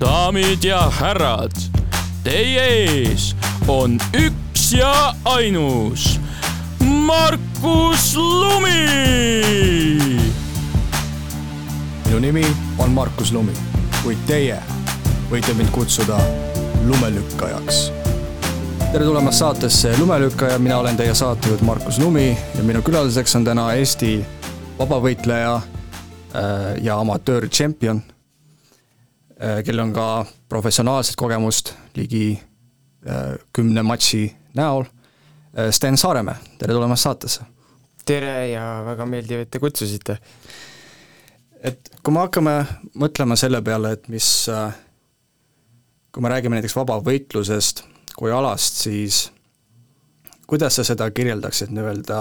daamid ja härrad, teie ees on üks ja ainus Markus Lumi. minu nimi on Markus Lumi, kuid teie võite mind kutsuda lumelükkajaks. tere tulemast saatesse Lumelükkaja, mina olen teie saatejuht Markus Lumi ja minu külaliseks on täna Eesti vabavõitleja äh, ja amatöörtšempion, kellel on ka professionaalset kogemust ligi äh, kümne matši näol. Äh, Sten Saaremäe, tere tulemast saatesse! tere ja väga meeldiv, et te kutsusite. et kui me hakkame mõtlema selle peale, et mis, kui me räägime näiteks vabavõitlusest kui alast, siis kuidas sa seda kirjeldaksid nii-öelda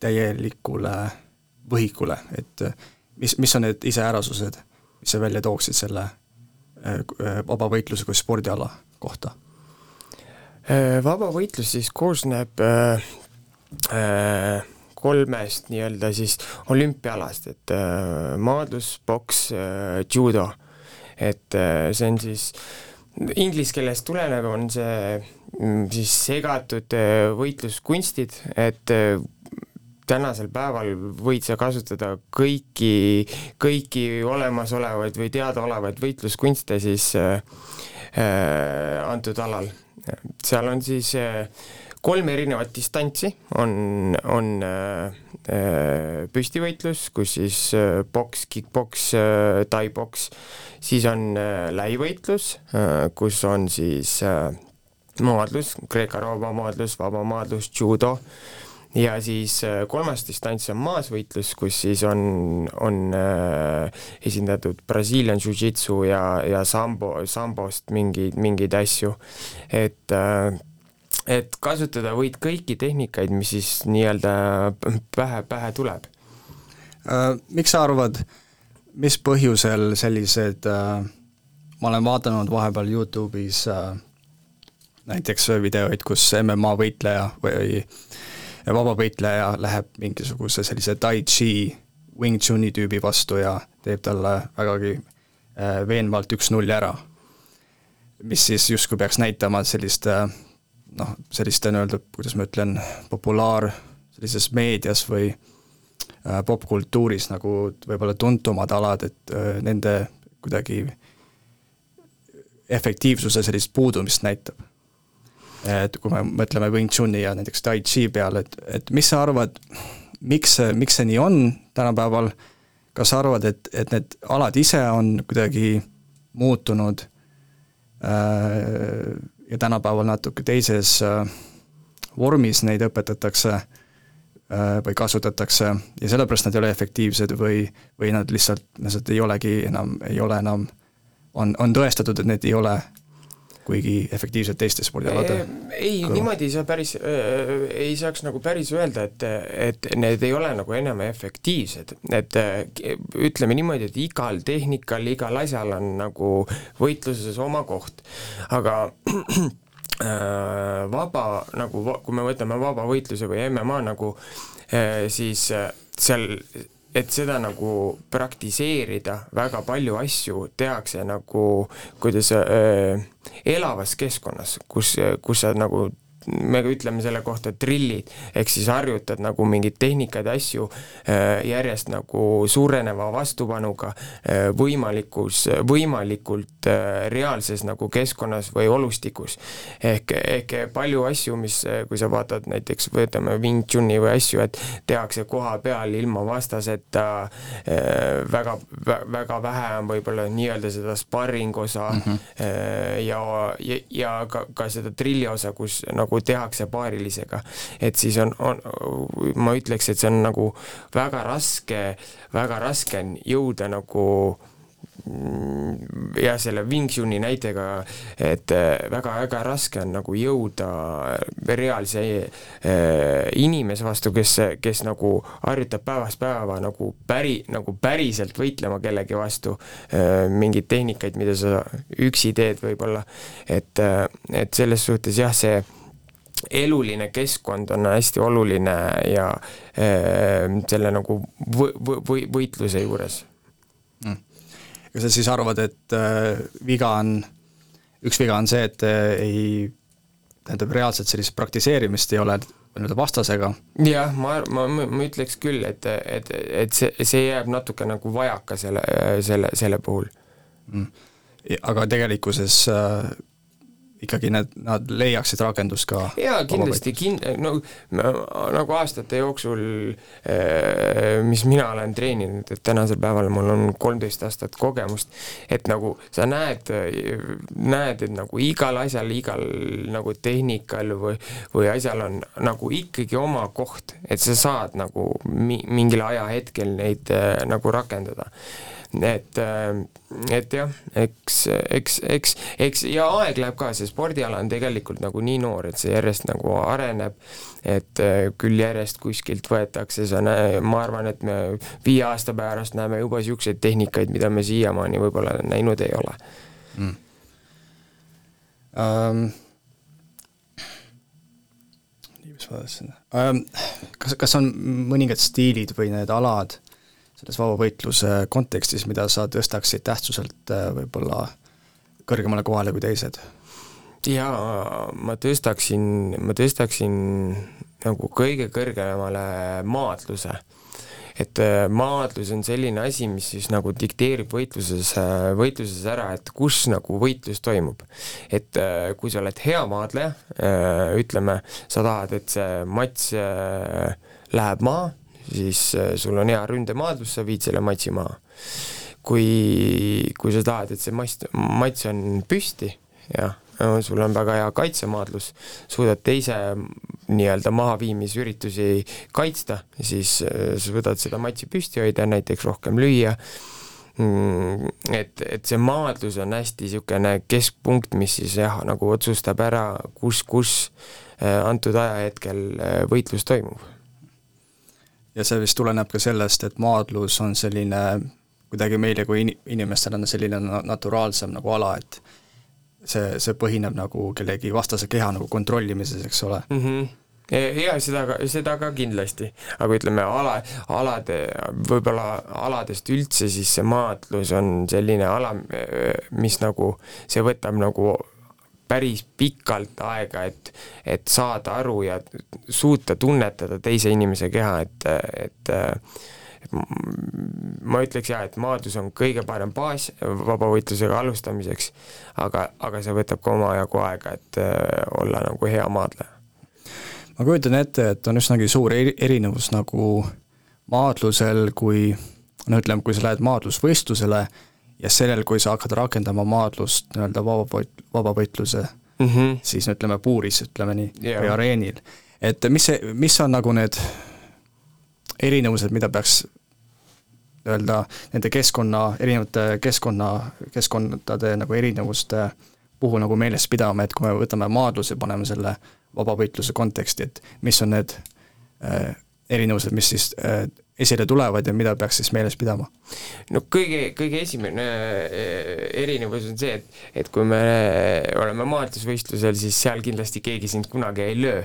täielikule võhikule, et mis, mis on need iseärasused, mis sa välja tooksid selle vabavõitluse kui spordiala kohta? vabavõitlus siis koosneb äh, äh, kolmest nii-öelda siis olümpiaalast, et äh, maadlus, poks äh,, judo. et äh, see on siis inglise keelest tulenev, on see mm, siis segatud äh, võitluskunstid, et äh, tänasel päeval võid sa kasutada kõiki, kõiki olemasolevaid või teadaolevaid võitluskunste siis äh, äh, antud alal. seal on siis äh, kolm erinevat distantsi, on, on äh, püstivõitlus, kus siis äh, poks, kick-poks äh,, tai-poks, siis on äh, läivõitlus äh,, kus on siis äh, maadlus, Kreeka-Rooma maadlus, vaba maadlus, judo, ja siis äh, kolmas distants on maasvõitlus, kus siis on, on äh, esindatud Brazilian Jiu-Jitsu ja, ja sambo, sambost mingeid, mingeid asju, et äh, et kasutada võid kõiki tehnikaid, mis siis nii-öelda pähe, pähe tuleb äh,. Miks sa arvad, mis põhjusel sellised äh, ma olen vaadanud vahepeal Youtube'is äh, näiteks videoid, kus MMA võitleja või vabavõitleja läheb mingisuguse sellise tai chi, wing chun'i tüübi vastu ja teeb talle vägagi äh, veenvalt üks-null ära. mis siis justkui peaks näitama sellist äh, noh, selliste nii-öelda, kuidas ma ütlen, populaar sellises meedias või äh, popkultuuris nagu võib-olla tuntumad alad, et äh, nende kuidagi efektiivsuse sellist puudumist näitab. Et kui me mõtleme Wing Chun'i ja näiteks Tai Chi peale, et, et mis sa arvad, miks see, miks see nii on tänapäeval, kas sa arvad, et, et need alad ise on kuidagi muutunud äh, ja tänapäeval natuke teises äh, vormis neid õpetatakse äh, või kasutatakse ja sellepärast nad ei ole efektiivsed või, või nad lihtsalt, lihtsalt ei olegi enam, ei ole enam, on, on tõestatud, et need ei ole kuigi efektiivsed teiste spordialadel? ei, niimoodi ei saa päris äh,, ei saaks nagu päris öelda, et, et need ei ole nagu enam efektiivsed, et äh, ütleme niimoodi, et igal tehnikal, igal asjal on nagu võitluses oma koht, aga äh, vaba nagu, kui me võtame vabavõitluse või MMA nagu äh,, siis seal et seda nagu praktiseerida, väga palju asju tehakse nagu kuidas äh, elavas keskkonnas, kus, kus sa nagu me ütleme selle kohta trillid, ehk siis harjutad nagu mingeid tehnikaid asju äh, järjest nagu suureneva vastupanuga äh, võimalikus, võimalikult äh, reaalses nagu keskkonnas või olustikus. ehk, ehk palju asju, mis, kui sa vaatad näiteks, võtame Wing Chun'i või asju, et tehakse koha peal ilma vastaseta väga, väga vähe on võib-olla nii-öelda seda sparring osa mm -hmm. ja, ja, ja ka, ka seda trilli osa, kus nagu nagu tehakse paarilisega. et siis on, on, ma ütleks, et see on nagu väga raske, väga raske on jõuda nagu mm, jah, selle Wing Chun'i näitega, et väga-väga raske on nagu jõuda reaalse äh, inimese vastu, kes, kes nagu harjutab päevast päeva nagu päri, nagu päriselt võitlema kellegi vastu äh,, mingeid tehnikaid, mida sa üksi teed võib-olla, et äh,, et selles suhtes jah, see eluline keskkond on hästi oluline ja äh, selle nagu võ-, võ-, võitluse juures. Mm.. kas sa siis arvad, et äh, viga on, üks viga on see, et äh, ei, tähendab, reaalselt sellist praktiseerimist ei ole nii-öelda vastasega? jah, ma, ma, ma ütleks küll, et, et, et see, see jääb natuke nagu vajaka selle, selle, selle puhul. Mm.. aga tegelikkuses äh, ikkagi need, nad leiaksid rakendust ka jaa, kindlasti, kin-, no nagu aastate jooksul, eh, mis mina olen treeninud, et tänasel päeval mul on kolmteist aastat kogemust, et nagu sa näed, näed, et nagu igal asjal, igal nagu tehnikal või, või asjal on nagu ikkagi oma koht, et sa saad nagu mi-, mingil ajahetkel neid äh, nagu rakendada et, äh, et jah, eks, eks, eks, eks ja aeg läheb ka, see spordiala on tegelikult nagu nii noor, et see järjest nagu areneb, et äh, küll järjest kuskilt võetakse, sa näe-, ma arvan, et me viie aasta pärast näeme juba niisuguseid tehnikaid, mida me siiamaani võib-olla näinud ei ole. Mm.. Um, mis ma tahtsin um,, kas, kas on mõningad stiilid või need alad, selles vabavõitluse kontekstis, mida sa tõstaksid tähtsuselt äh, võib-olla kõrgemale kohale kui teised? jaa, ma tõstaksin, ma tõstaksin nagu kõige kõrgemale maadluse. et äh, maadlus on selline asi, mis siis nagu dikteerib võitluses, äh, võitluses ära, et kus nagu võitlus toimub. et kui sa oled hea maadleja, ütleme, sa tahad, et see mats läheb maha, siis äh, sul on hea ründemaadlus, sa viid selle matsi maha. kui, kui sa tahad, et see mast, mats on püsti, jah, sul on väga hea kaitsemaadlus, suudad teise nii-öelda mahaviimisüritusi kaitsta, siis äh, sa suudad seda matsi püsti hoida, näiteks rohkem lüüa, mm, et, et see maadlus on hästi niisugune keskpunkt, mis siis jah, nagu otsustab ära, kus, kus äh, antud ajahetkel võitlus toimub ja see vist tuleneb ka sellest, et maadlus on selline kuidagi meile kui in-, inimestele on selline naturaalsem nagu ala, et see, see põhineb nagu kellegi vastase keha nagu kontrollimises, eks ole mm. -hmm ja seda ka, seda ka kindlasti, aga ütleme, ala, alade, võib-olla aladest üldse, siis see maadlus on selline ala, mis nagu, see võtab nagu päris pikalt aega, et, et saada aru ja suuta tunnetada teise inimese keha, et, et et ma ütleks jah, et maadlus on kõige parem baas vabavõitlusega alustamiseks, aga, aga see võtab ka omajagu aega, et äh, olla nagu hea maadleja. ma kujutan ette, et on üsnagi suur erinevus nagu maadlusel, kui no ütleme, kui sa lähed maadlusvõistlusele ja sellel, kui sa hakkad rakendama maadlust nii-öelda vabavõit-, vabavõitluse mm, -hmm. siis ütleme puuris, ütleme nii yeah., või areenil. et mis see, mis on nagu need erinevused, mida peaks öelda nende keskkonna, erinevate keskkonna, keskkondade nagu erinevuste puhul nagu meeles pidama, et kui me võtame maadluse, paneme selle vabavõitluse konteksti, et mis on need äh, erinevused, mis siis äh, esile tulevad ja mida peaks siis meeles pidama? no kõige, kõige esimene äh, erinevus on see, et, et kui me oleme maadlusvõistlusel, siis seal kindlasti keegi sind kunagi ei löö.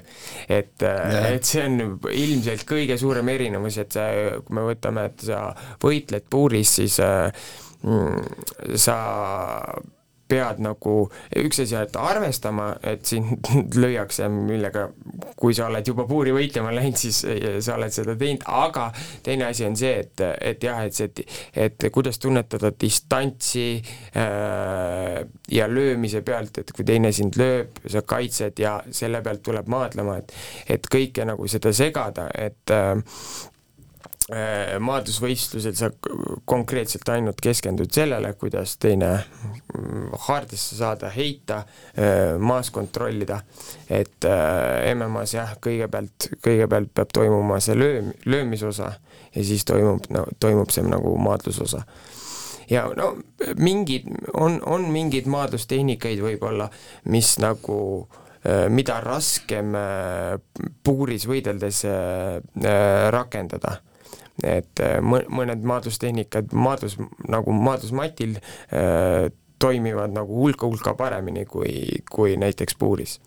et, äh, et see on ilmselt kõige suurem erinevus, et sa, kui me võtame, et sa võitled puuris, siis äh, sa pead nagu, üks asi, et arvestama, et sind lüüakse, millega, kui sa oled juba puuri võitlema läinud, siis sa oled seda teinud, aga teine asi on see, et, et jah, et see, et kuidas tunnetada distantsi äh, ja löömise pealt, et kui teine sind lööb, sa kaitsed ja selle pealt tuleb maadlema, et et kõike nagu seda segada, et Äh, maadlusvõistlusel sa konkreetselt ainult keskendud sellele, kuidas teine mm, haardesse saada, heita, äh, maas kontrollida, et äh, MM-as jah, kõigepealt, kõigepealt peab toimuma see lööm-, löömisosa ja siis toimub, toimub see nagu maadlusosa. Ja no mingid, on, on mingeid maadlustehnikaid võib-olla, mis nagu mida raskem puuris võideldes rakendada et äh, mõned maadlustehnikad maadlus, nagu maadlusmatil äh, toimivad nagu hulka-hulka paremini kui, kui näiteks puuris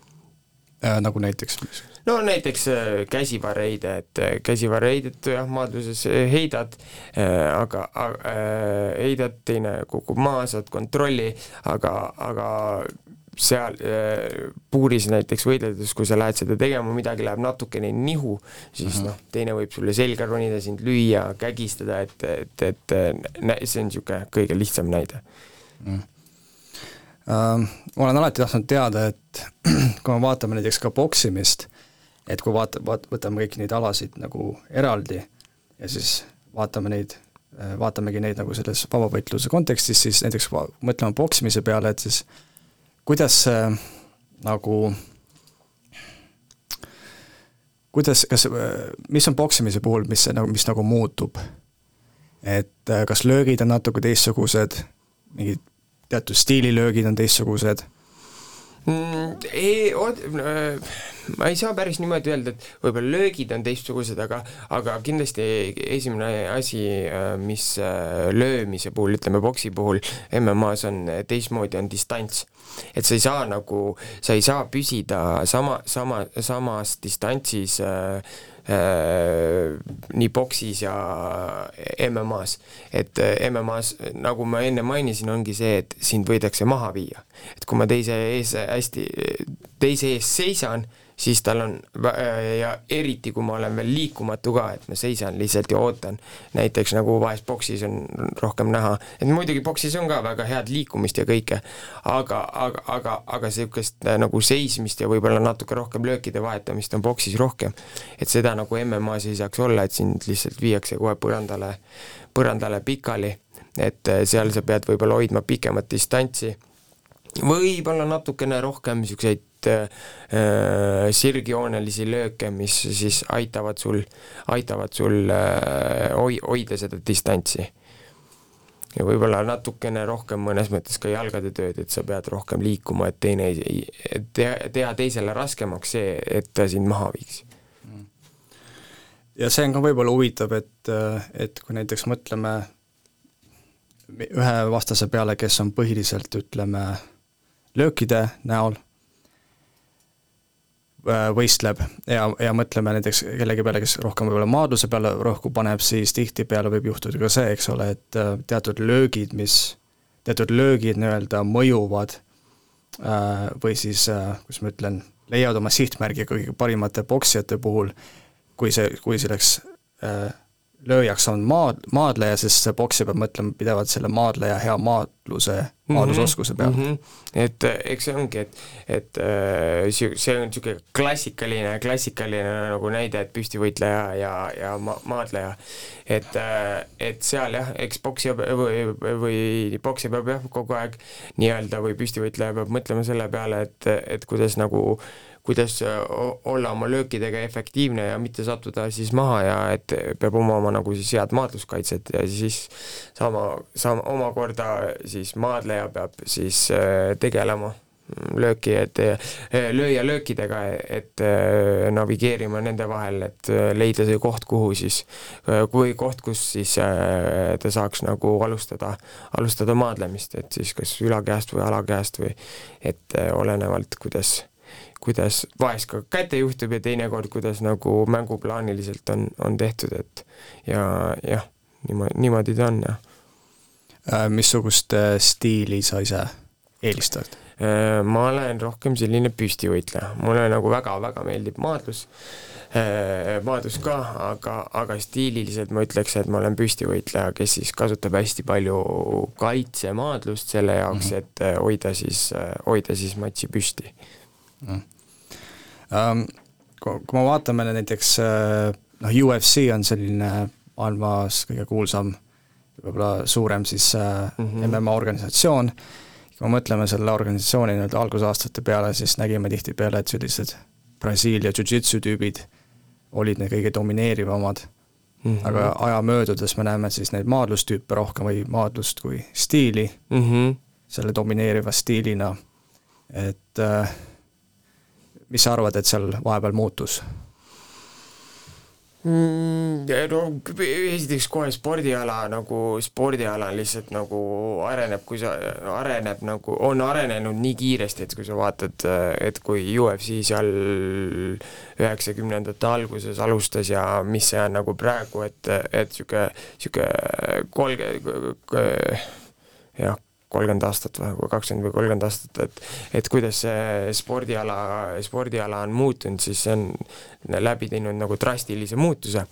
äh,? nagu näiteks? no näiteks äh, käsivarreide, et käsivarreidet jah, maadluses heidad äh,, aga äh, heidad, teine kukub maha, saad kontrolli, aga, aga seal äh, puuris näiteks võideldes, kui sa lähed seda tegema, midagi läheb natukene nihu, siis -hmm. noh, teine võib sulle selga ronida, sind lüüa, kägistada, et, et, et see on niisugune kõige lihtsam näide mm.. Uh, ma olen alati tahtnud teada, et kui me vaatame näiteks ka poksimist, et kui vaata, vaat-, võtame kõiki neid alasid nagu eraldi ja siis vaatame neid, vaatamegi neid nagu selles vabavõitluse kontekstis, siis näiteks mõtleme poksimise peale, et siis äh, kuidas see nagu kuidas, kas, mis on poksimise puhul, mis nagu, mis nagu muutub? et äh, kas löögid on natuke teistsugused, mingid teatud stiililöögid on teistsugused? Ei, ma ei saa päris niimoodi öelda, et võib-olla löögid on teistsugused, aga aga kindlasti esimene asi, äh, mis äh, löömise puhul, ütleme boksi puhul MM-as on teistmoodi, on distants. Et sa ei saa nagu, sa ei saa püsida sama, sama, samas distantsis äh, äh, nii boksis ja MM-as. et äh, MM-as, nagu ma enne mainisin, ongi see, et sind võidakse maha viia. et kui ma teise ees hästi, teise ees seisan, siis tal on ja eriti, kui ma olen veel liikumatu ka, et ma seisan lihtsalt ja ootan, näiteks nagu vahest boksis on rohkem näha, et muidugi boksis on ka väga head liikumist ja kõike, aga, aga, aga, aga niisugust äh, nagu seismist ja võib-olla natuke rohkem löökide vahetamist on boksis rohkem. et seda nagu MM-as ei saaks olla, et sind lihtsalt viiakse kohe põrandale, põrandale pikali, et äh, seal sa pead võib-olla hoidma pikemat distantsi, võib-olla natukene rohkem niisuguseid äh, sirgjoonelisi lööke, mis siis aitavad sul, aitavad sul äh, hoi-, hoida seda distantsi. ja võib-olla natukene rohkem mõnes mõttes ka jalgade tööd, et sa pead rohkem liikuma, et teine ei, teha, teha teisele raskemaks see, et ta sind maha viiks ja see on ka võib-olla huvitav, et, et kui näiteks mõtleme ühe vastase peale, kes on põhiliselt, ütleme, löökide näol võistleb ja, ja mõtleme näiteks kellegi peale, kes rohkem võib-olla maadluse peale rõhku paneb, siis tihtipeale võib juhtuda ka see, eks ole, et äh, teatud löögid, mis, teatud löögid nii-öelda mõjuvad äh, või siis, kuidas ma ütlen, leiavad oma sihtmärgi kõige parimate poksijate puhul, kui see, kui selleks lööjaks on maad, maadleja, sest see poksija peab mõtlema pidevalt selle maadleja hea maadluse, maadlusoskuse peale mm. -hmm. et äh, eks see ongi, et, et äh, see on niisugune klassikaline, klassikaline nagu näide, et püstivõitleja ja, ja ma-, maadleja. et, äh, et seal jah, eks poksija või, või poksija peab jah, kogu aeg nii-öelda või püstivõitleja peab mõtlema selle peale, et, et kuidas nagu kuidas äh, olla oma löökidega efektiivne ja mitte sattuda siis maha ja et peab omama nagu siis head maadluskaitset ja siis sama, sama omakorda siis maadleja peab siis äh, tegelema lööki, et äh, lööja löökidega, et navigeerima nende vahel, et leida see koht, kuhu siis, kui koht, kus siis ta saaks nagu alustada, alustada maadlemist, et siis kas ülakäest või alakäest või et olenevalt, kuidas kuidas vahest ka kätte juhtub ja teinekord, kuidas nagu mänguplaaniliselt on, on tehtud, et ja jah, niimoodi, niimoodi ta on, jah. Äh, missugust äh, stiili sa ise eelistad? Äh, ma olen rohkem selline püstivõitleja, mulle nagu väga-väga meeldib maadlus, maadlus ka, aga, aga stiililiselt ma ütleks, et ma olen püstivõitleja, kes siis kasutab hästi palju kaitsemaadlust selle jaoks -hmm. et hoida siis, hoida siis matši püsti mm. Kui, kui me vaatame näiteks äh, noh, UFC on selline maailmas kõige kuulsam, võib-olla suurem siis mm -hmm. MMA organisatsioon, kui me mõtleme selle organisatsiooni nii-öelda algusaastate peale, siis nägime tihtipeale, et sellised Brasiilia jiu-jitsu tüübid olid need kõige domineerivamad mm, -hmm. aga aja möödudes me näeme siis neid maadlustüüpe rohkem või maadlust kui stiili mm -hmm. selle domineeriva stiilina, et äh, mis sa arvad, et seal vahepeal muutus? mm,? no esiteks kohe spordiala nagu, spordiala lihtsalt nagu areneb, kui sa, areneb nagu, on arenenud nii kiiresti, et kui sa vaatad, et kui UFC seal üheksakümnendate alguses alustas ja mis see on nagu praegu, et, et niisugune, niisugune kolmkümmend, jah, kolmkümmend aastat või kakskümmend või kolmkümmend aastat, et et kuidas see spordiala, spordiala on muutunud, siis see on läbi teinud nagu drastilise muutuse.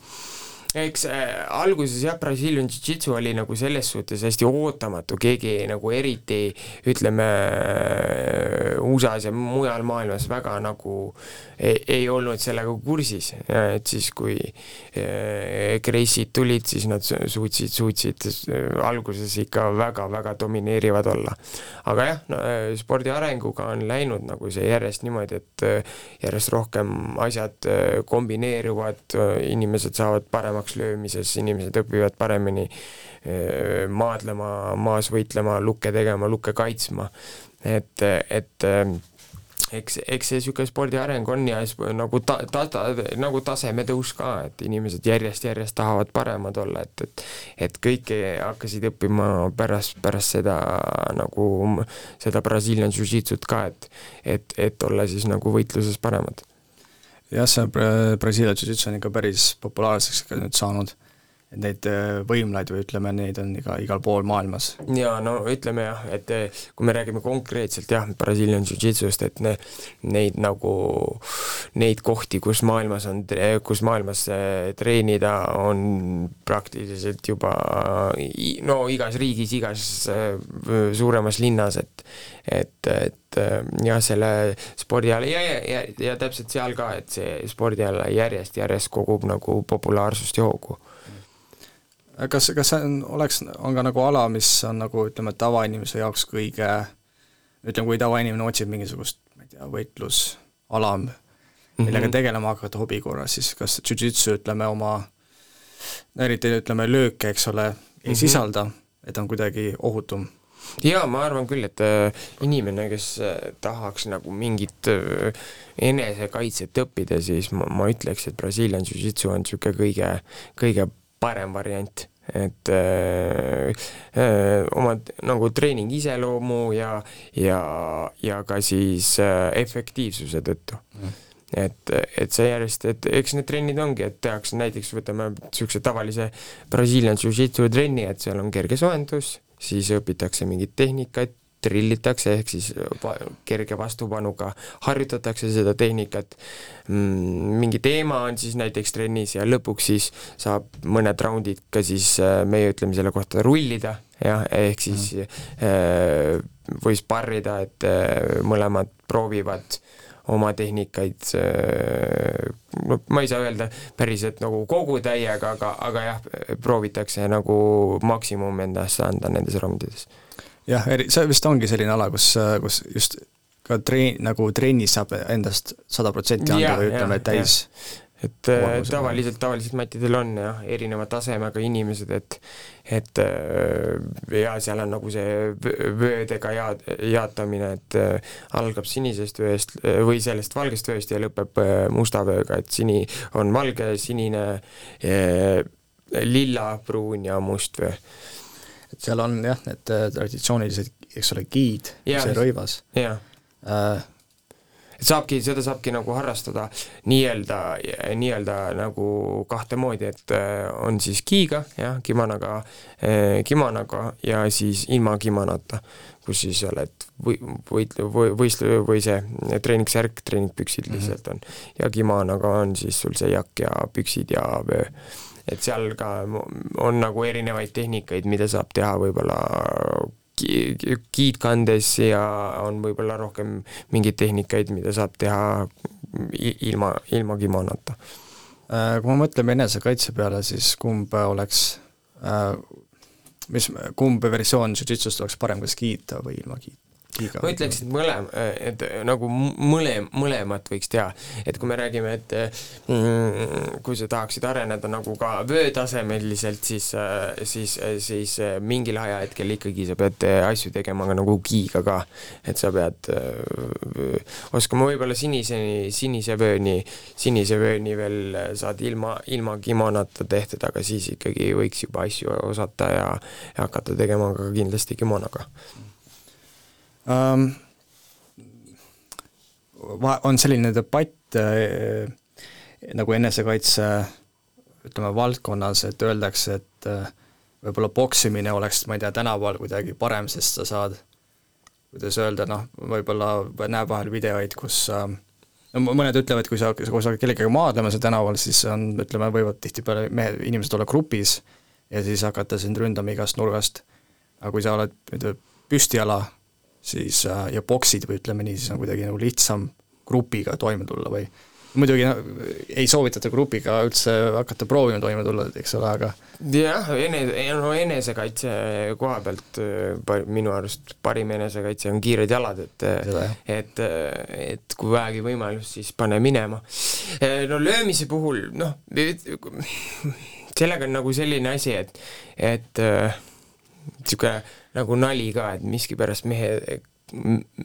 Eks äh, alguses jah, Brazilian Jiu-Jitsu oli nagu selles suhtes hästi ootamatu, keegi nagu eriti ütleme äh, USA-s ja mujal maailmas väga nagu ei, ei olnud sellega kursis, et siis kui äh, Grace'id tulid, siis nad suutsid, suutsid äh, alguses ikka väga-väga domineerivad olla. aga jah no,, äh, spordi arenguga on läinud nagu see järjest niimoodi, et järjest rohkem asjad kombineeruvad, inimesed saavad paremaks löömises, inimesed õpivad paremini eh, maadlema, maas võitlema, lukke tegema, lukke kaitsma. et, et eh, eks, eks see niisugune spordi areng on ja nagu ta-, ta-, ta, nagu tasemetõus ka, et inimesed järjest-järjest tahavad paremad olla, et, et et kõike hakkasid õppima pärast, pärast seda nagu, seda Brazilian Jiu-Jitsut ka, et et, et olla siis nagu võitluses paremad. Jah, see Brasiilia jiu-jitsu on ikka päris populaarseks ka nüüd saanud, neid äh, võimlaid või ütleme, neid on iga, igal pool maailmas. jaa, no ütleme jah, et äh, kui me räägime konkreetselt jah, Brazilian jiu-jitsust, et ne, neid nagu, neid kohti, kus maailmas on, kus maailmas äh, treenida, on praktiliselt juba no igas riigis, igas suuremas linnas, et et, et jah, selle spordiala ja, ja, ja, ja täpselt seal ka, et see spordiala järjest-järjest kogub nagu populaarsust ja hoogu. Kas, kas see on, oleks, on ka nagu ala, mis on nagu ütleme, tavainimese jaoks kõige ütleme, kui tavainimene otsib mingisugust, ma ei tea, võitlusala, millega mm -hmm. tegelema hakata hobi korras, siis kas jujitsu, ütleme, oma eriti ütleme, lööke, eks ole, ei mm -hmm. sisalda, et on kuidagi ohutum jaa, ma arvan küll, et äh, inimene, kes äh, tahaks nagu mingit äh, enesekaitset õppida, siis ma, ma ütleks, et Brazilian Jiu-Jitsu on niisugune kõige, kõige parem variant et öö, öö, oma nagu treeningi iseloomu ja, ja, ja ka siis öö, efektiivsuse tõttu mm. et, et see järjest, et eks need trennid ongi, et tehakse näiteks, võtame niisuguse tavalise Brazilian Jiu-Jitsu trenni, et seal on kerge soojendus, siis õpitakse mingeid tehnikaid, drillitakse, ehk siis kerge vastupanuga harjutatakse seda tehnikat, mm, mingi teema on siis näiteks trennis ja lõpuks siis saab mõned raundid ka siis, äh, meie ütleme selle kohta rullida, jah, ehk siis mm. või sparrida, et äh, mõlemad proovivad oma tehnikaid, no ma ei saa öelda päriselt nagu kogu täiega, aga, aga jah, proovitakse nagu maksimum endast anda nendes raundides. Jah, eri, see vist ongi selline ala, kus, kus just ka treen-, nagu trennis saab endast sada protsenti anda või ütleme, täis et äh, tavaliselt, tavaliselt matidel on jah, erineva tasemega inimesed, et et äh, ja seal on nagu see vöödega jaad-, jaotamine, et äh, algab sinisest vööst või sellest valgest vööst ja lõpeb musta vööga, et sini on valge, sinine, lilla, pruun ja must vöö. Et seal on jah, need traditsioonilised, eks ole, giid, see rõivas. jah et saabki, seda saabki nagu harrastada nii-öelda, nii-öelda nagu kahte moodi, et äh, on siis kiiga, jah, kimonaga, äh, kimonaga ja siis ilma kimonota, kus siis oled või, võit-, või, võistlu- või see treeningsärk, treeningpüksid mhm. lihtsalt on. ja kimonaga on siis sul see jakk ja püksid ja vöö et seal ka on nagu erinevaid tehnikaid, mida saab teha võib-olla giid kandes ja on võib-olla rohkem mingeid tehnikaid, mida saab teha ilma, ilma kimonota. Äh, kui me mõtleme enesekaitse peale, siis kumb oleks, äh, mis, kumb versioon jiu-jitsust oleks parem, kas giid või ilma giid? Ma ütleks, et mõlem-, et nagu mõle-, mõlemat võiks teha. et kui me räägime, et mm, kui sa tahaksid areneda nagu ka vöötasemeliselt, siis, siis, siis mingil ajahetkel ikkagi sa pead asju tegema ka nagu kiiga ka. et sa pead öö, oskama võib-olla siniseni, sinise vööni, sinise vööni veel saad ilma, ilma kimonata tehtud, aga siis ikkagi võiks juba asju osata ja, ja hakata tegema ka kindlasti kimonoga. On selline debatt äh, nagu enesekaitse ütleme valdkonnas, et öeldakse, et äh, võib-olla poksimine oleks, ma ei tea, tänaval kuidagi parem, sest sa saad, kuidas öelda, noh, võib-olla näeb vahel videoid, kus äh, no mõned ütlevad, kui sa, kui sa kellegagi maadlema seal tänaval, siis on, ütleme, võivad tihtipeale mehed, inimesed olla grupis ja siis hakata sind ründama igast nurgast. aga kui sa oled, püstijala, siis äh, ja boksid või ütleme nii, siis on kuidagi nagu lihtsam grupiga toime tulla või muidugi no, ei soovitata grupiga üldse hakata proovima toime tulla, eks ole, aga jah, enese, no enesekaitse koha pealt par, minu arust parim enesekaitse on kiired jalad, et Seda, et, et kui vähegi võimalus, siis pane minema. no löömise puhul, noh, sellega on nagu selline asi, et, et niisugune nagu nali ka, et miskipärast mehe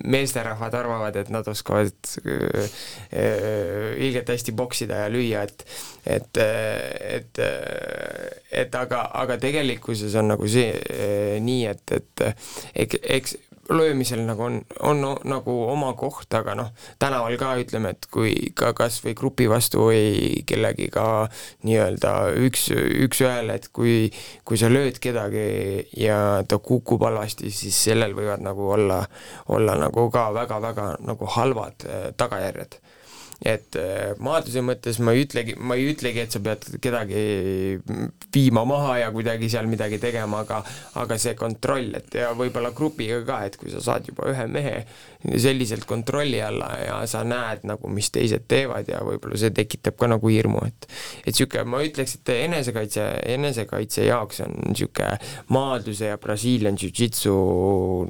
meesterahvad arvavad, et nad oskavad äh, äh, ilgelt hästi poksida ja lüüa, et et, et, et aga, aga tegelikkuses on nagu see nii, et, et eks löömisel nagu on, on nagu oma koht, aga noh, tänaval ka ütleme, et kui ka kas või grupi vastu või kellegiga nii-öelda üks, üks-ühele, et kui, kui sa lööd kedagi ja ta kukub halvasti, siis sellel võivad nagu olla, olla nagu ka väga-väga nagu halvad eh, tagajärjed et äh, maadluse mõttes ma ei ütlegi, ma ei ütlegi, et sa pead kedagi viima maha ja kuidagi seal midagi tegema, aga aga see kontroll, et ja võib-olla grupiga ka, et kui sa saad juba ühe mehe selliselt kontrolli alla ja sa näed nagu, mis teised teevad ja võib-olla see tekitab ka nagu hirmu, et et niisugune, ma ütleks, et enesekaitse, enesekaitse jaoks on niisugune maadluse ja Brasiilian Jiu-Jitsu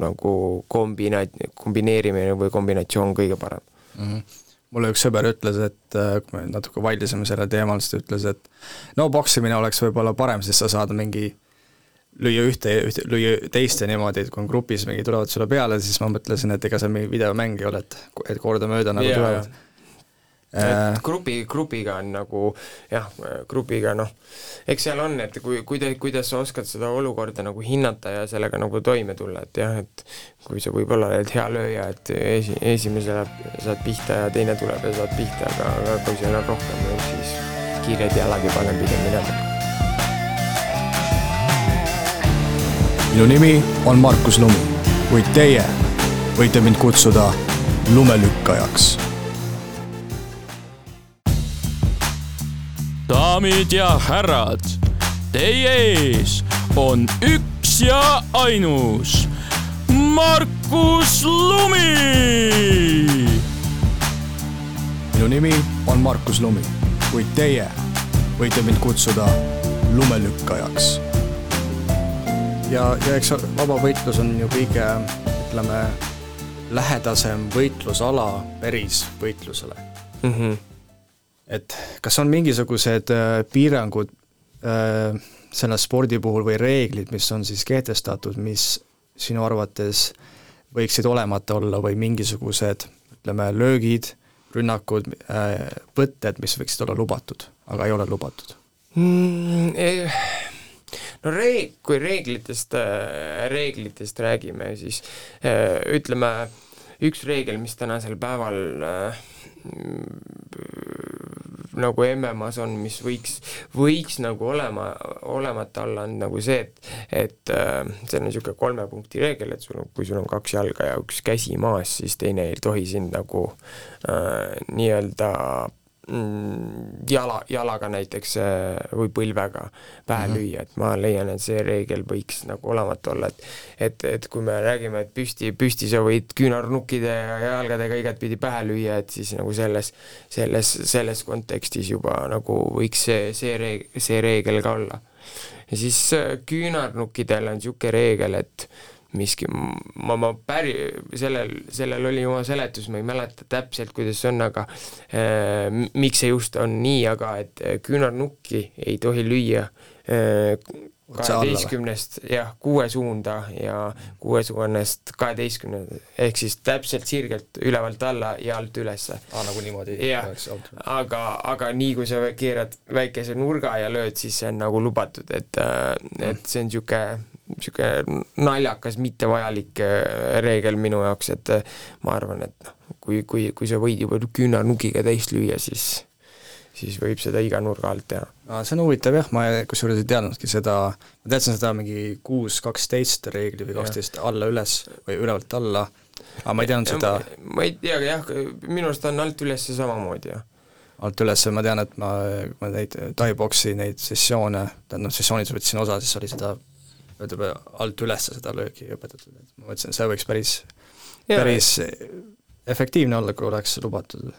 nagu kombina-, kombineerimine või kombinatsioon kõige parem mm. -hmm mulle üks sõber ütles, et äh, kui me natuke vaidlesime sellel teemal, siis ta ütles, et no poksimine oleks võib-olla parem, sest sa saad mingi lüüa ühte, ühte, lüüa teist ja niimoodi, et kui on grupis mingi tulevad sulle peale, siis ma mõtlesin, et ega see mingi videomäng ei ole, et, et kordamööda nagu yeah. tulevad et äh. grupi, grupiga on nagu jah, grupiga noh, eks seal on, et kui, kuida-, kuidas sa oskad seda olukorda nagu hinnata ja sellega nagu toime tulla, et jah, et kui sa võib-olla oled hea lööja, et esi, esimese saad pihta ja teine tuleb ja saad pihta, aga, aga kui seal on rohkem, siis kiired jalad ja panen pigem minema. minu nimi on Markus Lumi, kuid teie võite mind kutsuda lumelükkajaks daamid ja härrad, teie ees on üks ja ainus Markus Lumi. minu nimi on Markus Lumi, kuid teie võite mind kutsuda lumelükkajaks. ja, ja eks vabavõitlus on ju kõige, ütleme, lähedasem võitlusala päris võitlusele mm. -hmm et kas on mingisugused äh, piirangud äh, selle spordi puhul või reeglid, mis on siis kehtestatud, mis sinu arvates võiksid olemata olla või mingisugused ütleme, löögid, rünnakud, äh, võtted, mis võiksid olla lubatud, aga ei ole lubatud mm,? Eh, no reeg-, kui reeglitest, reeglitest räägime, siis ütleme, üks reegel, mis tänasel päeval nagu MM-as on, mis võiks, võiks nagu olema, olemata olla, on nagu see, et et äh, see on niisugune kolme punkti reegel, et sul on, kui sul on kaks jalga ja üks käsi maas, siis teine ei tohi sind nagu äh, nii-öelda jala, jalaga näiteks äh, või põlvega pähe mm -hmm. lüüa, et ma leian, et see reegel võiks nagu olematu olla, et et, et kui me räägime, et püsti, püsti sa võid küünarnukkide ja jalgadega igatpidi pähe lüüa, et siis nagu selles, selles, selles kontekstis juba nagu võiks see, see reeg-, see reegel ka olla. ja siis äh, küünarnukkidel on niisugune reegel, et miski, ma, ma päri-, sellel, sellel oli oma seletus, ma ei mäleta täpselt, kuidas see on, aga äh, miks see just on nii, aga et küünarnukki ei tohi lüüa äh, kaheteistkümnest jah, kuue suunda ja kuue suunast kaheteistkümne, ehk siis täpselt sirgelt ülevalt alla ja alt ülesse. aa, nagu niimoodi? jah, aga, aga nii, kui sa keerad väikese nurga ja lööd, siis see on nagu lubatud, et, et see on niisugune niisugune naljakas, mittevajalik äh, reegel minu jaoks, et äh, ma arvan, et noh, kui, kui, kui sa võid juba küünarnukiga täis lüüa, siis siis võib seda iga nurga alt teha. see on huvitav jah, ma kusjuures ei teadnudki seda, ma teadsin seda mingi kuus, kaksteist reegli või kaksteist alla-üles või ülevalt alla, aga ma ei teadnud seda. Ma ei tea, jah, minu arust on alt üles samamoodi, jah. Alt üles, ma tean, et ma, ma neid Tai-boksi neid sessioone, tähendab, sessioonis võtsin osa, siis oli seda ütleme, alt üles seda löögi õpetatud, et ma mõtlesin, see võiks päris, päris efektiivne olla, kui oleks lubatud,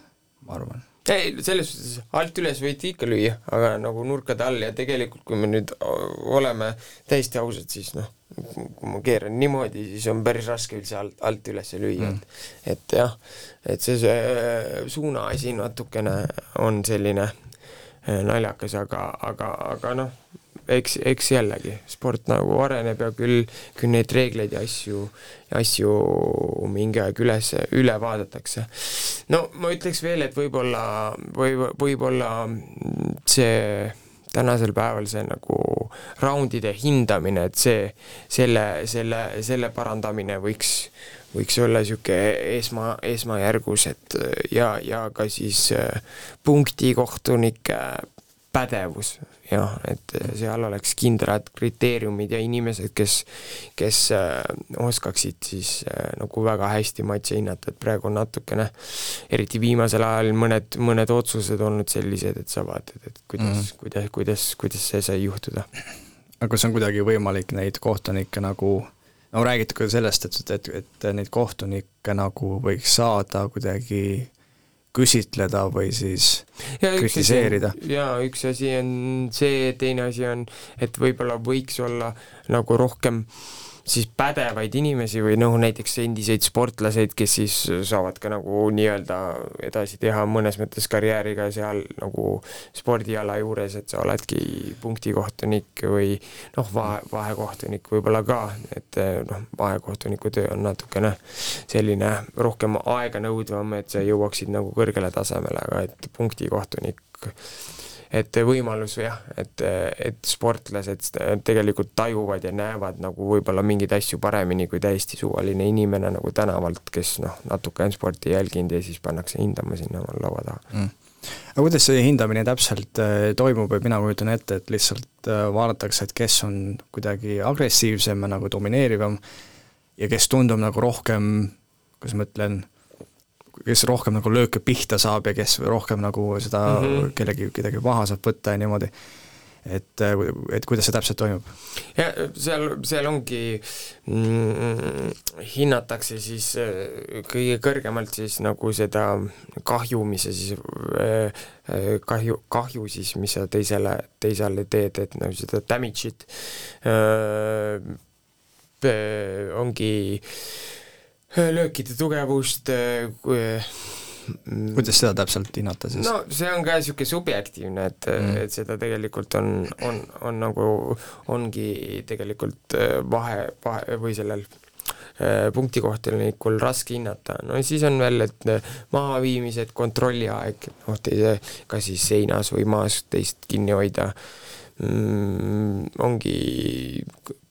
ma arvan. ei, selles suhtes alt üles võite ikka lüüa, aga nagu nurkade all ja tegelikult, kui me nüüd oleme täiesti ausad, siis noh, kui ma keeran niimoodi, siis on päris raske üldse alt, alt üles lüüa mm., et et jah, et see, see suuna asi natukene on selline eh, naljakas, aga, aga, aga noh, eks, eks jällegi, sport nagu areneb ja küll, küll neid reegleid ja asju, asju mingi aeg üles, üle vaadatakse. no ma ütleks veel, et võib-olla, või võib-olla see tänasel päeval see nagu raundide hindamine, et see, selle, selle, selle parandamine võiks, võiks olla niisugune esma, esmajärgus, et ja, ja ka siis punktikohtunike pädevus, jah, et seal oleks kindlad kriteeriumid ja inimesed, kes, kes äh, oskaksid siis äh, nagu väga hästi matše hinnata, et praegu on natukene, eriti viimasel ajal mõned, mõned otsused olnud sellised, et sa vaatad, et kuidas mm, -hmm. kuidas, kuidas, kuidas see sai juhtuda. aga kas on kuidagi võimalik neid kohtunikke nagu no räägiti ka sellest, et, et, et neid kohtunikke nagu võiks saada kuidagi küsitleda või siis ja kritiseerida. jaa, üks asi on see, teine asi on, et võib-olla võiks olla nagu rohkem äh, siis pädevaid inimesi või noh, näiteks endiseid sportlaseid, kes siis saavad ka nagu nii-öelda edasi teha mõnes mõttes karjääriga seal nagu spordiala juures, et sa oledki punktikohtunik või noh, vahe, vahekohtunik võib-olla ka, et noh, vahekohtuniku töö on natukene selline rohkem aeganõudvam, et sa jõuaksid nagu kõrgele tasemele, aga et punktikohtunik et võimalus jah, et, et sportlased tegelikult tajuvad ja näevad nagu võib-olla mingeid asju paremini kui täiesti suvaline inimene nagu tänavalt, kes noh, natuke on sporti jälginud ja siis pannakse hindama sinna laua taha. Mm. Aga kuidas see hindamine täpselt toimub, et mina kujutan ette, et lihtsalt vaadatakse, et kes on kuidagi agressiivsem ja nagu domineerivam ja kes tundub nagu rohkem, kuidas ma ütlen, kes rohkem nagu lööke pihta saab ja kes rohkem nagu seda mm -hmm. kellegi, kedagi maha saab võtta ja niimoodi. et, et kuidas see täpselt toimub? ja seal, seal ongi mm,, hinnatakse siis äh, kõige kõrgemalt siis nagu seda kahju, mis sa siis äh, äh, kahju, kahju siis, mis sa teisele, teisele teed, et nagu seda damage'it ongi löökide tugevust mm, kuidas seda täpselt hinnata siis? no see on ka niisugune subjektiivne, et mm., et seda tegelikult on, on, on nagu, ongi tegelikult äh, vahe, vahe või sellel äh, punktikohtunikul raske hinnata, no siis on veel, et äh, mahaviimised, kontrolliaeg, noh, teise kas siis seinas või maas teist kinni hoida mm,, ongi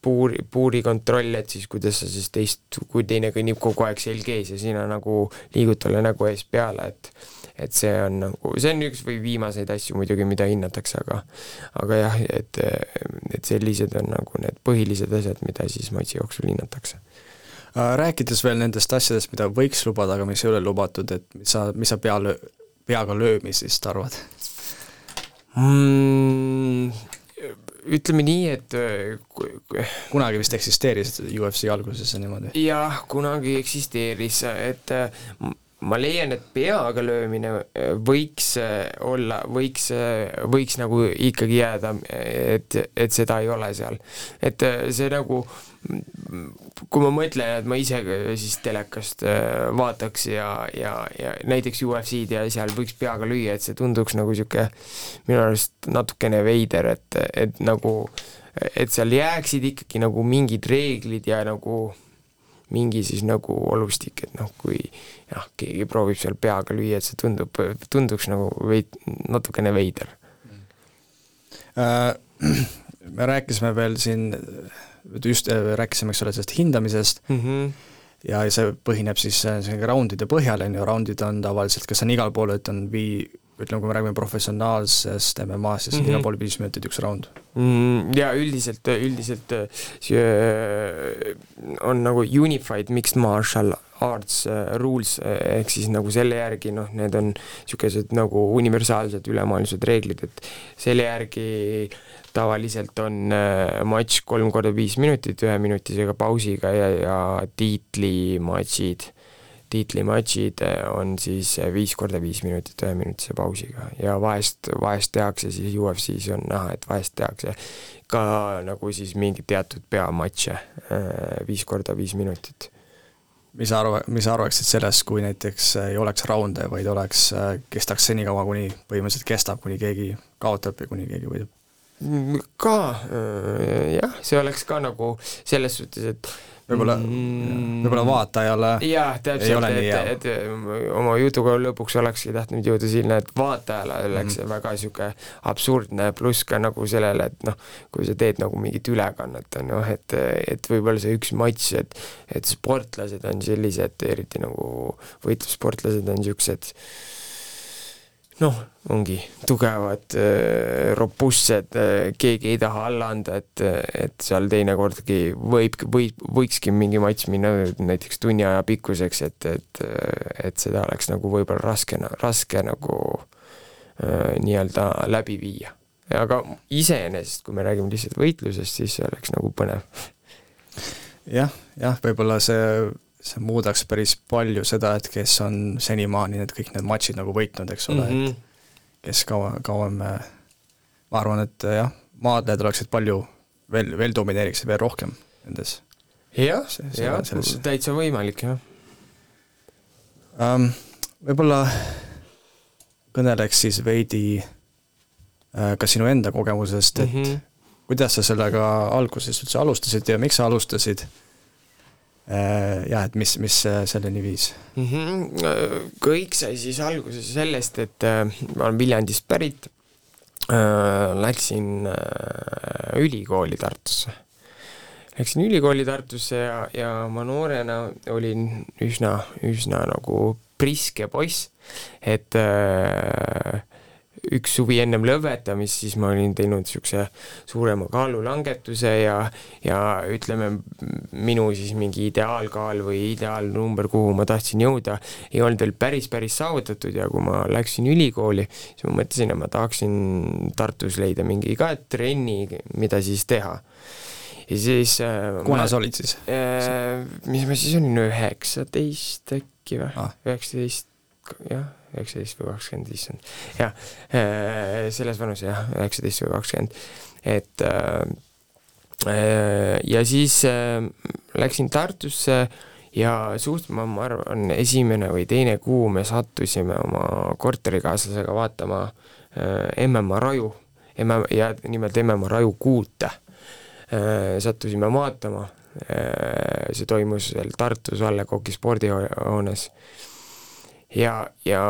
puuri, puuri kontroll, et siis kuidas sa siis teist, kui teine kõnnib kogu aeg selg ees ja sina nagu liigud talle nägu ees peale, et et see on nagu, see on üks või viimaseid asju muidugi, mida hinnatakse, aga aga jah, et, et sellised on nagu need põhilised asjad, mida siis matši jooksul hinnatakse äh, rääkides veel nendest asjadest, mida võiks lubada, aga mis ei ole lubatud, et mis sa, mis sa pea, peaga löömisest arvad mm,? Ütleme nii, et äh, kunagi vist eksisteeris UFC alguses niimoodi? jah, kunagi eksisteeris, et äh, ma leian, et peaga löömine äh, võiks olla, võiks, võiks nagu ikkagi jääda, et, et seda ei ole seal. et see nagu kui ma mõtlen, et ma ise siis telekast äh, vaataks ja, ja, ja näiteks UFC-d ja seal võiks peaga lüüa, et see tunduks nagu niisugune minu arust natukene veider, et, et nagu, et seal jääksid ikkagi nagu mingid reeglid ja nagu mingi siis nagu olustik, et noh, kui jah, keegi proovib seal peaga lüüa, et see tundub, tunduks nagu veid-, natukene veider äh,. me rääkisime veel siin just äh, rääkisime, eks ole, sellest hindamisest mm. -hmm ja see põhineb siis äh, raundide põhjal, on ju, raundid on tavaliselt, kas on igal pool, et on vii-, ütleme, kui me räägime professionaalsest MM-ast, siis mm -hmm. igal pool viis minutit üks raund mm,. Jaa, üldiselt, üldiselt see on nagu unified mixed martial arts rules, ehk siis nagu selle järgi noh, need on niisugused nagu universaalsed ülemaailmsed reeglid, et selle järgi äh, tavaliselt on äh, matš kolm korda viis minutit üheminutisega pausiga ja, ja tiitlimatšid, tiitlimatšid äh, on siis äh, viis korda viis minutit üheminutise pausiga. Ja vahest, vahest tehakse siis UFC-s on näha, et vahest tehakse ka nagu siis mingeid teatud peamatše viis korda viis minutit mis sa arva-, mis sa arvaksid sellest, kui näiteks ei oleks raunde, vaid oleks, kestaks senikaua, kuni põhimõtteliselt kestab, kuni keegi kaotab ja kuni keegi võidab? ka äh, jah, see oleks ka nagu selles suhtes, et võib-olla mm,, võib-olla vaatajale jah, täpselt, et, et, oma jutuga lõpuks olekski tahtnud jõuda sinna, et vaatajale oleks see mm. väga niisugune absurdne, pluss ka nagu sellele, et noh, kui sa teed nagu mingit ülekannet, on ju, et, et võib-olla see üks matš, et et sportlased on sellised, eriti nagu võitlussportlased on niisugused noh, ongi tugevad, äh, robustsed, äh, keegi ei taha alla anda, et, et seal teinekordki võib, võib, võikski mingi matš minna näiteks tunni aja pikkuseks, et, et, et seda oleks nagu võib-olla raske, raske nagu äh, nii-öelda läbi viia. aga iseenesest, kui me räägime lihtsalt võitlusest, siis see oleks nagu põnev ja,. jah, jah, võib-olla see see muudaks päris palju seda, et kes on senimaani need kõik need matšid nagu võitnud, eks ole mm, -hmm. et mhm. kes kaua, kauem ma arvan, et jah, maadlejad oleksid palju veel, veel domineeriksid veel rohkem nendes. jah, jah, täitsa võimalik, jah um,. Võib-olla kõneleks siis veidi äh, ka sinu enda kogemusest, et mm -hmm. kuidas sa sellega alguses üldse alustasid ja miks sa alustasid Äh, jah, et mis, mis äh, selleni viis mm? -hmm. kõik sai siis alguse sellest, et äh, ma olen Viljandist pärit äh,, läksin äh, ülikooli Tartusse. Läksin ülikooli Tartusse ja, ja ma noorena olin üsna, üsna nagu priske poiss, et äh, üks suvi ennem lõpetamist, siis ma olin teinud niisuguse suurema kaalulangetuse ja, ja ütleme, minu siis mingi ideaalkaal või ideaalnumber, kuhu ma tahtsin jõuda, ei olnud veel päris, päris saavutatud ja kui ma läksin ülikooli, siis ma mõtlesin, et ma tahaksin Tartus leida mingi ka trenni, mida siis teha ja siis äh, kuna sa olid siis äh,? mis ma siis olin, üheksateist äkki või ah., üheksateist, jah üheksateist või kakskümmend, issand, jah, äh, selles vanuses jah, üheksateist või kakskümmend, et äh, äh, ja siis läksin Tartusse ja suht, ma, arvan, esimene või teine kuu me sattusime oma korterikaaslasega vaatama MMA Raju, MM ja nimelt MMA Raju kuute. sattusime vaatama, see toimus seal Tartus Valle Koki spordihoones ja, ja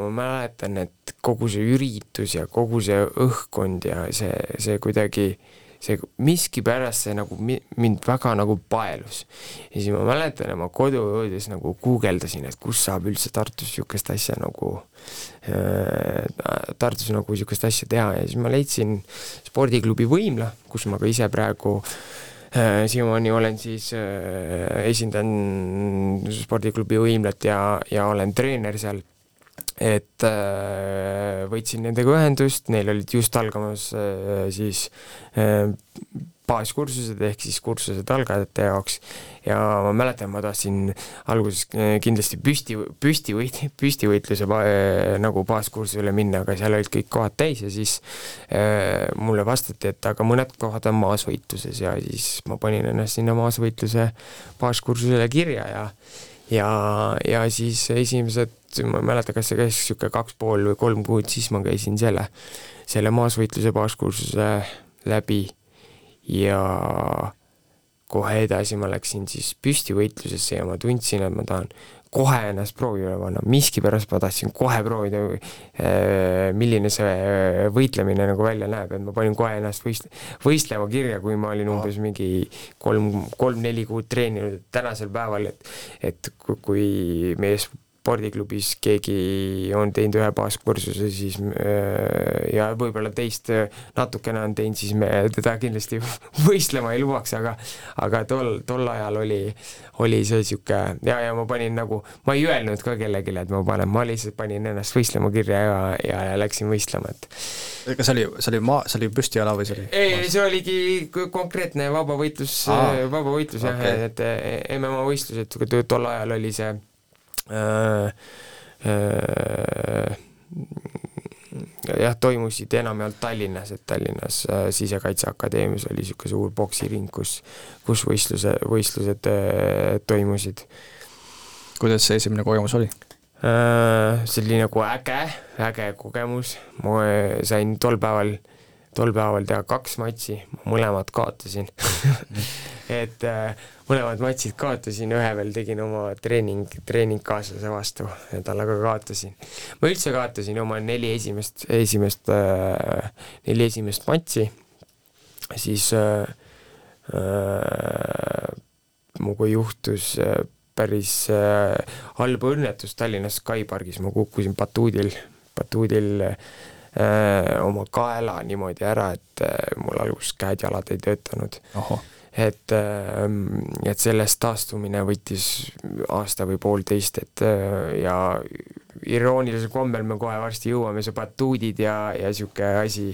ma mäletan, et kogu see üritus ja kogu see õhkkond ja see, see kuidagi, see miskipärast see nagu mi-, mind väga nagu paelus. ja siis ma mäletan, et ma koduõudes nagu guugeldasin, et kus saab üldse Tartus niisugust asja nagu äh,, Tartus nagu niisugust asja teha ja siis ma leidsin spordiklubi Võimla, kus ma ka ise praegu Äh, siiamaani olen siis, äh, esindan spordiklubi Võimlat ja, ja olen treener seal. Et äh, võtsin nendega ühendust, neil olid just algamas äh, siis äh, baaskursused ehk siis kursused algajate jaoks ja ma mäletan, ma tahtsin alguses äh, kindlasti püsti, püstivõit-, püstivõitluse ba, äh, nagu baaskursusele minna, aga seal olid kõik kohad täis ja siis äh, mulle vastati, et aga mõned kohad on maasvõitluses ja siis ma panin ennast sinna maasvõitluse baaskursusele kirja ja ja, ja siis esimesed ma ei mäleta, kas see käis niisugune kaks pool või kolm kuud, siis ma käisin selle, selle maasvõitluse baaskursuse läbi ja kohe edasi ma läksin siis püstivõitlusesse ja ma tundsin, et ma tahan kohe ennast proovile panna, miskipärast ma tahtsin kohe proovida, äh, milline see äh, võitlemine nagu välja näeb, et ma panin kohe ennast võist-, võistlema kirja, kui ma olin umbes mingi kolm, kolm-neli kuud treeninud, et tänasel päeval, et et kui meie spordiklubis keegi on teinud ühe baaskursuse, siis äh, ja võib-olla teist äh, natukene on teinud, siis me teda kindlasti võistlema ei lubaks, aga aga tol, tol ajal oli, oli see niisugune ja, ja ma panin nagu, ma ei öelnud ka kellelegi, et ma panen, ma lihtsalt panin ennast võistlema kirja ja, ja, ja läksin võistlema, et kas see oli, see oli maa, see oli püstijala või see oli? ei, see oligi konkreetne vabavõitlus, vabavõitlus jah okay., et MMA võistlused, tol ajal oli see jah, toimusid enamjaolt Tallinnas, et Tallinnas äh, Sisekaitseakadeemias oli niisugune suur poksiring, kus, kus võistluse, võistlused toimusid. kuidas see esimene kogemus oli? see oli nagu äge, äge kogemus, ma sain tol päeval äh, tol päeval teha kaks matši, mõlemad kaotasin et äh, mõlemad matšid kaotasin, ühe veel tegin oma treening, treeningkaaslase vastu, talle ka kaotasin. ma üldse kaotasin oma neli esimest, esimest äh,, neli esimest matši, siis äh, äh, minuga juhtus äh, päris äh, halb õnnetus Tallinnas Sky pargis, ma kukkusin batuudil, batuudil äh, oma kaela niimoodi ära, et öö, mul alguses käed-jalad ei töötanud. Et, et sellest taastumine võttis aasta või poolteist, et ja iroonilisel kombel me kohe varsti jõuame, see batuudid ja, ja niisugune asi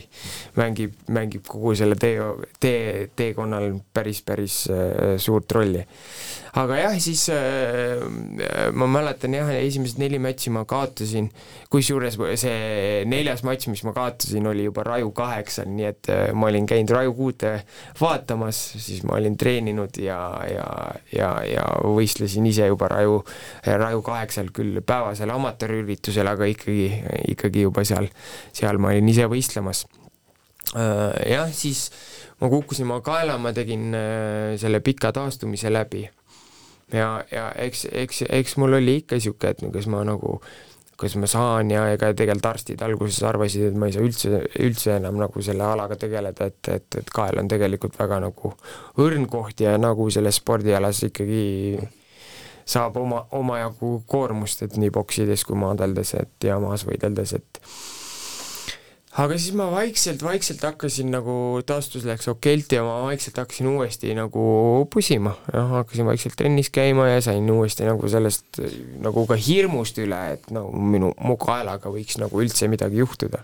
mängib, mängib kogu selle tee, tee, teekonnal päris, päris äh, suurt rolli. Aga jah, siis äh, ma mäletan jah, esimesed neli matši ma kaotasin, kusjuures see neljas matš, mis ma kaotasin, oli juba Raju kaheksal, nii et äh, ma olin käinud Raju kuute vaatamas, siis ma olin treeninud ja, ja, ja, ja võistlesin ise juba Raju, Raju kaheksal küll päevasel amatöörüritusel, aga ikkagi, ikkagi juba seal, seal ma olin ise võistlemas äh,. jah, siis ma kukkusin oma kaela, ma tegin äh, selle pika taastumise läbi ja, ja eks, eks, eks mul oli ikka niisugune, et kas ma nagu, kas ma saan ja ega tegelikult arstid alguses arvasid, et ma ei saa üldse, üldse enam nagu selle alaga tegeleda, et, et, et kael on tegelikult väga nagu õrn koht ja nagu selles spordialas ikkagi saab oma, omajagu koormust, et nii poksides kui maadeldes, et ja maas võideldes, et aga siis ma vaikselt-vaikselt hakkasin nagu, taastus läks okeilt ja ma vaikselt hakkasin uuesti nagu pusima, jah, hakkasin vaikselt trennis käima ja sain uuesti nagu sellest nagu ka hirmust üle, et no minu, mu kaelaga võiks nagu üldse midagi juhtuda.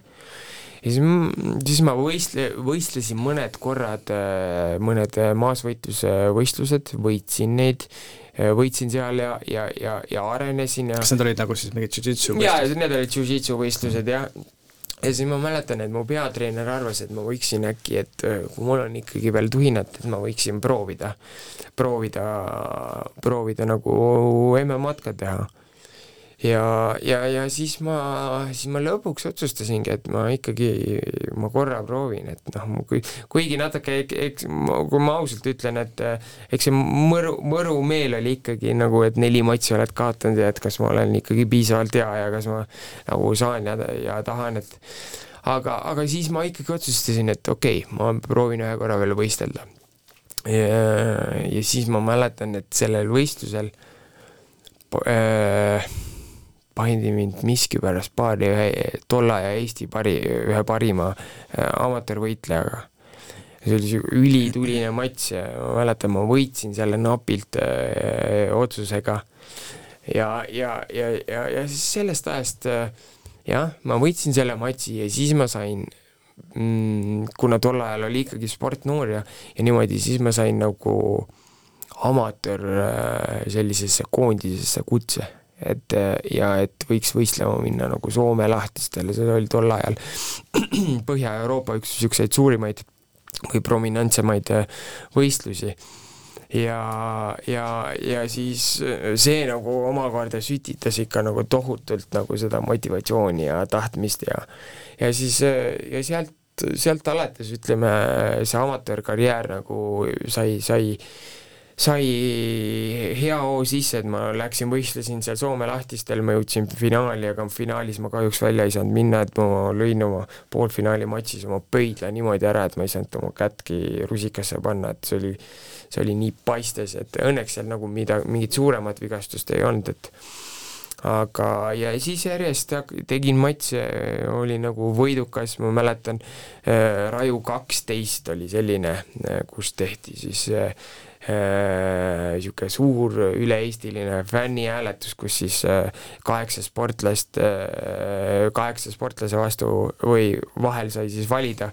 ja siis, siis ma võistle, võistlesin mõned korrad, mõned maasvõitluse võistlused, võitsin neid, võitsin seal ja, ja, ja, ja arenesin ja kas need olid nagu siis mingid jujitsu võistlused? jaa, need olid jujitsu võistlused jah, ja siis ma mäletan, et mu peatreener arvas, et ma võiksin äkki, et äh, kui mul on ikkagi veel tuhinat, et ma võiksin proovida, proovida, proovida nagu MM-ad ka teha ja, ja, ja siis ma, siis ma lõpuks otsustasingi, et ma ikkagi, ma korra proovin, et noh, kui, kuigi natuke, eks kui ma ausalt ütlen, et eks see mõru, mõru meel oli ikkagi nagu, et neli matši oled kaotanud ja et kas ma olen ikkagi piisavalt hea ja kas ma nagu saan ja, ja tahan, et aga, aga siis ma ikkagi otsustasin, et okei okay,, ma proovin ühe korra veel võistelda. ja, siis ma mäletan, et sellel võistlusel äh, pandi mind miskipärast paari ühe tolla ja Eesti pari, ühe parima äh, amatöörvõitlejaga. see oli niisugune ülituline matš ja ma mäletan, ma võitsin selle napilt öö, äh, otsusega ja, ja, ja, ja, ja siis sellest ajast äh, jah, ma võitsin selle matši ja siis ma sain mm, kuna tol ajal oli ikkagi sportnoor ja, ja niimoodi, siis ma sain nagu amatöör sellisesse koondisesse kutse et ja et võiks võistlema minna nagu Soome lahtistele, see oli tol ajal Põhja-Euroopa üks niisuguseid suurimaid või prominentsemaid äh, võistlusi. ja, ja, ja siis äh, see nagu omakorda sütitas ikka nagu tohutult nagu seda motivatsiooni ja tahtmist ja ja siis, äh, ja sealt, sealt alates ütleme, see amatöörkarjäär nagu sai, sai sai hea hoo sisse, et ma läksin, võistlesin seal Soome lahtistel, ma jõudsin finaali, aga finaalis ma kahjuks välja ei saanud minna, et ma lõin oma poolfinaali matšis oma pöidla niimoodi ära, et ma ei saanud oma kättki rusikasse panna, et see oli, see oli nii paistes, et õnneks seal nagu mida, mingit suuremat vigastust ei olnud, et aga, ja siis järjest tegin matše, oli nagu võidukas, ma mäletan, äh, Raju kaksteist oli selline, äh, kus tehti siis äh, niisugune suur üle-eestiline fännihääletus, kus siis äh, kaheksa sportlast, äh, kaheksa sportlase vastu või vahel sai siis valida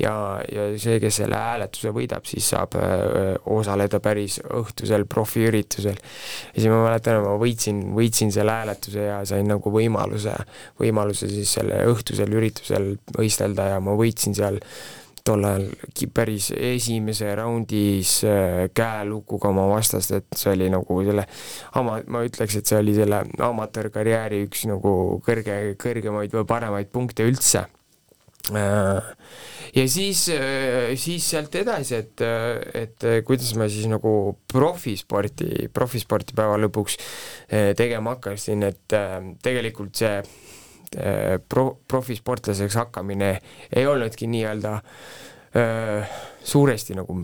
ja, ja see, kes selle hääletuse võidab, siis saab äh, osaleda päris õhtusel profiüritusel. ja siis ma mäletan, ma võitsin, võitsin selle hääletuse ja sain nagu võimaluse, võimaluse siis selle õhtusel üritusel võistelda ja ma võitsin seal tol ajal päris esimese raundis äh, käelukuga oma vastast, et see oli nagu selle ama-, ma ütleks, et see oli selle amatöörkarjääri üks nagu kõrge, kõrgemaid või paremaid punkte üldse. Äh, ja siis, äh, siis sealt edasi, et, et kuidas ma siis nagu profisporti, profisporti päeva lõpuks tegema hakkasin, et tegelikult see Äh, pro-, profisportlaseks hakkamine ei olnudki nii-öelda äh, suuresti nagu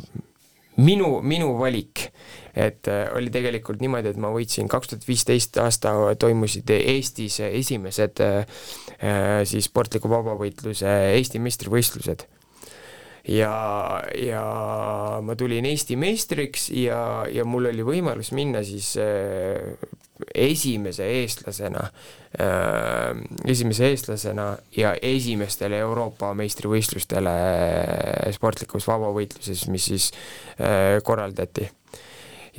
minu, minu valik, et äh, oli tegelikult niimoodi, et ma võitsin kaks tuhat viisteist aasta toimusid Eestis esimesed siis sportliku vabavõitluse Eesti meistrivõistlused. Ja, ja ma tulin Eesti meistriks ja, ja mul oli võimalus minna siis esimese eestlasena äh,, esimese eestlasena ja esimestele Euroopa meistrivõistlustele sportlikus vabavõitluses, mis siis äh, korraldati.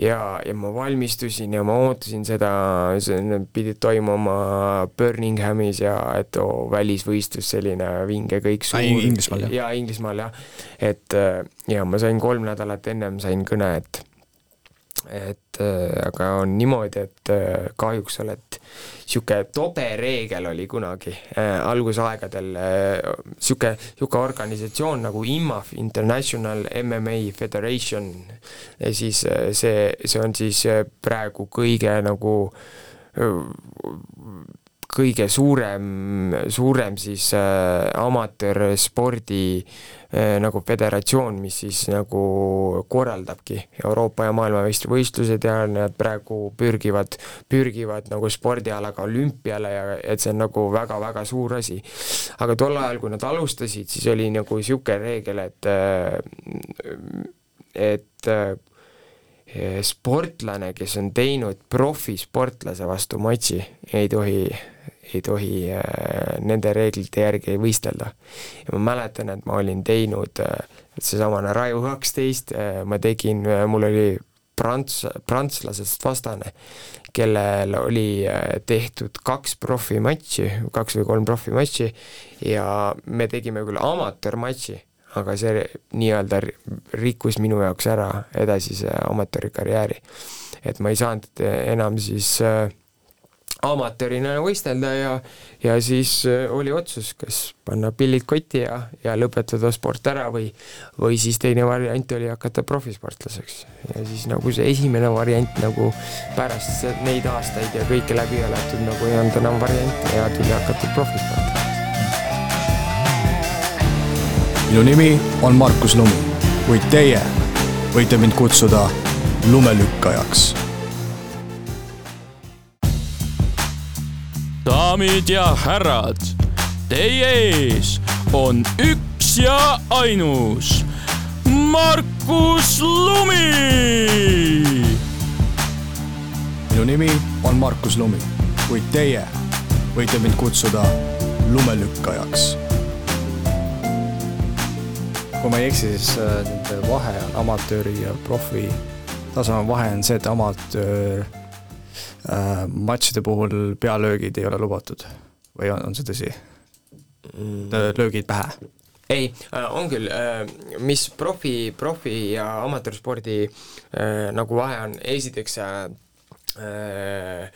ja, ja ma valmistusin ja ma ootasin seda, see pidi toimuma Birminghamis ja et oo, välisvõistlus, selline vinge kõik suur Inglismaal, jah? jaa, Inglismaal, jah. et äh, ja ma sain kolm nädalat ennem sain kõne, et et äh, aga on niimoodi, et äh, kahjuks oled, niisugune tobe reegel oli kunagi äh, algusaegadel niisugune, niisugune organisatsioon nagu IMAF, International MMA Federation, siis see, see on siis praegu kõige nagu kõige suurem, suurem siis äh, amatöörspordi äh, nagu föderatsioon, mis siis nagu korraldabki Euroopa ja maailmameistrivõistlused ja nad praegu pürgivad, pürgivad nagu spordialaga olümpiale ja et see on nagu väga-väga suur asi. aga tol ajal, kui nad alustasid, siis oli nagu niisugune reegel, et äh, et äh, sportlane, kes on teinud profisportlase vastu matši, ei tohi ei tohi äh, nende reeglite järgi võistelda. ja ma mäletan, et ma olin teinud äh, seesamane Raju kaksteist, äh, ma tegin, mul oli prants, prantslasest vastane, kellel oli tehtud kaks profimatši, kaks või kolm profimatši ja me tegime küll amatöörmatši, aga see nii-öelda rikkus minu jaoks ära edasise amatöörikarjääri. et ma ei saanud enam siis äh, amatöörina võistelda ja, ja siis äh, oli otsus, kas panna pillid kotti ja, ja lõpetada sport ära või, või siis teine variant oli hakata profisportlaseks. ja siis nagu see esimene variant nagu pärast neid aastaid ja kõike läbi elatud nagu ei olnud enam variante ja tuli hakata profisportlaseks. minu nimi on Markus Lumi, kuid teie võite mind kutsuda lumelükkajaks daamid ja härrad, teie ees on üks ja ainus Markus Lumi. minu nimi on Markus Lumi, kuid teie võite mind kutsuda lumelükkajaks. kui ma ei eksi, siis äh, nende vahe on amatööri ja profi taseme vahe on see, et amatöör äh, matšide puhul pealöögid ei ole lubatud või on, on see tõsi mm.? löögid pähe? ei, on küll, mis profi, profi ja amatöörspordi nagu vahe on, esiteks äh,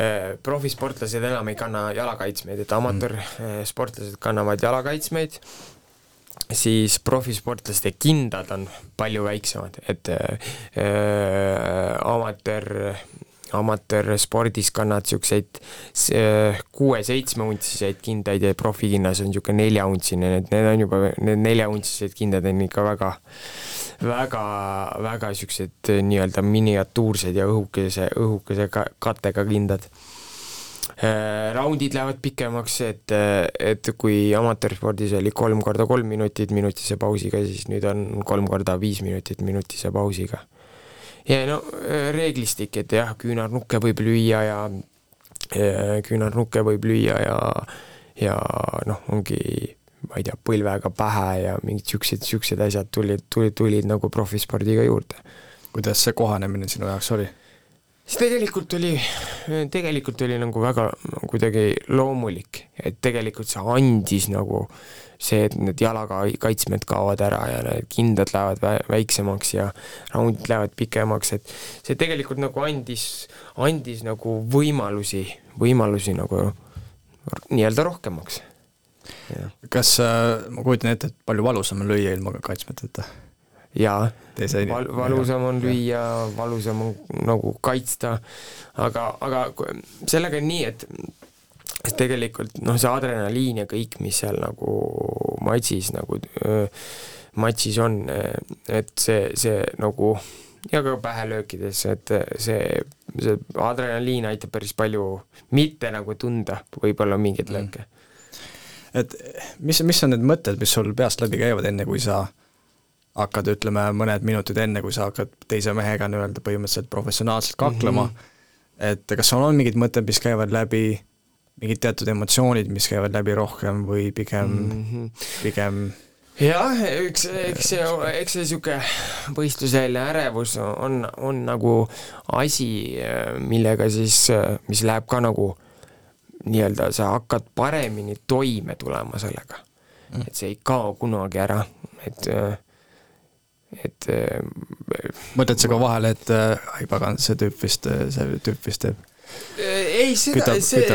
äh, profisportlased enam ei kanna jalakaitsmeid, et amatöörsportlased kannavad jalakaitsmeid, siis profisportlaste kindad on palju väiksemad, et äh, amatöör amatöörspordis kannad niisuguseid kuue-seitsmeuntsiseid kindaid ja profikinnas on niisugune neljauntsine, need, need on juba, need neljauntsised kindad on ikka väga väga, väga niisugused nii-öelda miniatuursed ja õhukese, õhukese ka-, kattega kindad. Äh, raundid lähevad pikemaks, et, et kui amatöörspordis oli kolm korda kolm minutit minutise pausiga, siis nüüd on kolm korda viis minutit minutise pausiga ja no äh, reeglistik, et jah, küünarnukke võib lüüa ja küünarnukke võib lüüa ja, ja noh, ongi ma ei tea, põlvega pähe ja mingid siuksed, siuksed asjad tulid, tulid, tulid nagu profispordiga juurde. kuidas see kohanemine sinu jaoks oli? see tegelikult oli, tegelikult oli nagu väga kuidagi loomulik, et tegelikult see andis nagu see, et need jalaga kaitsmed kaovad ära ja need kindad lähevad väiksemaks ja raundid lähevad pikemaks, et see tegelikult nagu andis, andis nagu võimalusi, võimalusi nagu nii-öelda rohkemaks. kas äh,, ma kujutan ette, et palju valusam on lüüa ilma kaitsmeteta? jaa, val-, valusam on lüüa, valusam on nagu kaitsta, aga, aga sellega on nii, et sest tegelikult noh, see adrenaliin ja kõik, mis seal nagu matšis nagu matšis on, et see, see nagu ja ka pähelöökides, et see, see adrenaliin aitab päris palju mitte nagu tunda võib-olla mingeid mm. lööke. et mis, mis on need mõtted, mis sul peast läbi käivad, enne kui sa hakkad, ütleme, mõned minutid enne, kui sa hakkad teise mehega nii-öelda põhimõtteliselt professionaalselt kaklema mm, -hmm. et kas sul on mingid mõtted, mis käivad läbi mingid teatud emotsioonid, mis käivad läbi rohkem või pigem mm, -hmm. pigem jah, eks, eks see, eks see niisugune võistluseelne ärevus on, on nagu asi, millega siis, mis läheb ka nagu nii-öelda, sa hakkad paremini toime tulema sellega mm.. et see ei kao kunagi ära, et et mõtled sa ka vahele, et ai pagan, see tüüp vist, see tüüp vist teeb ei, seda, see,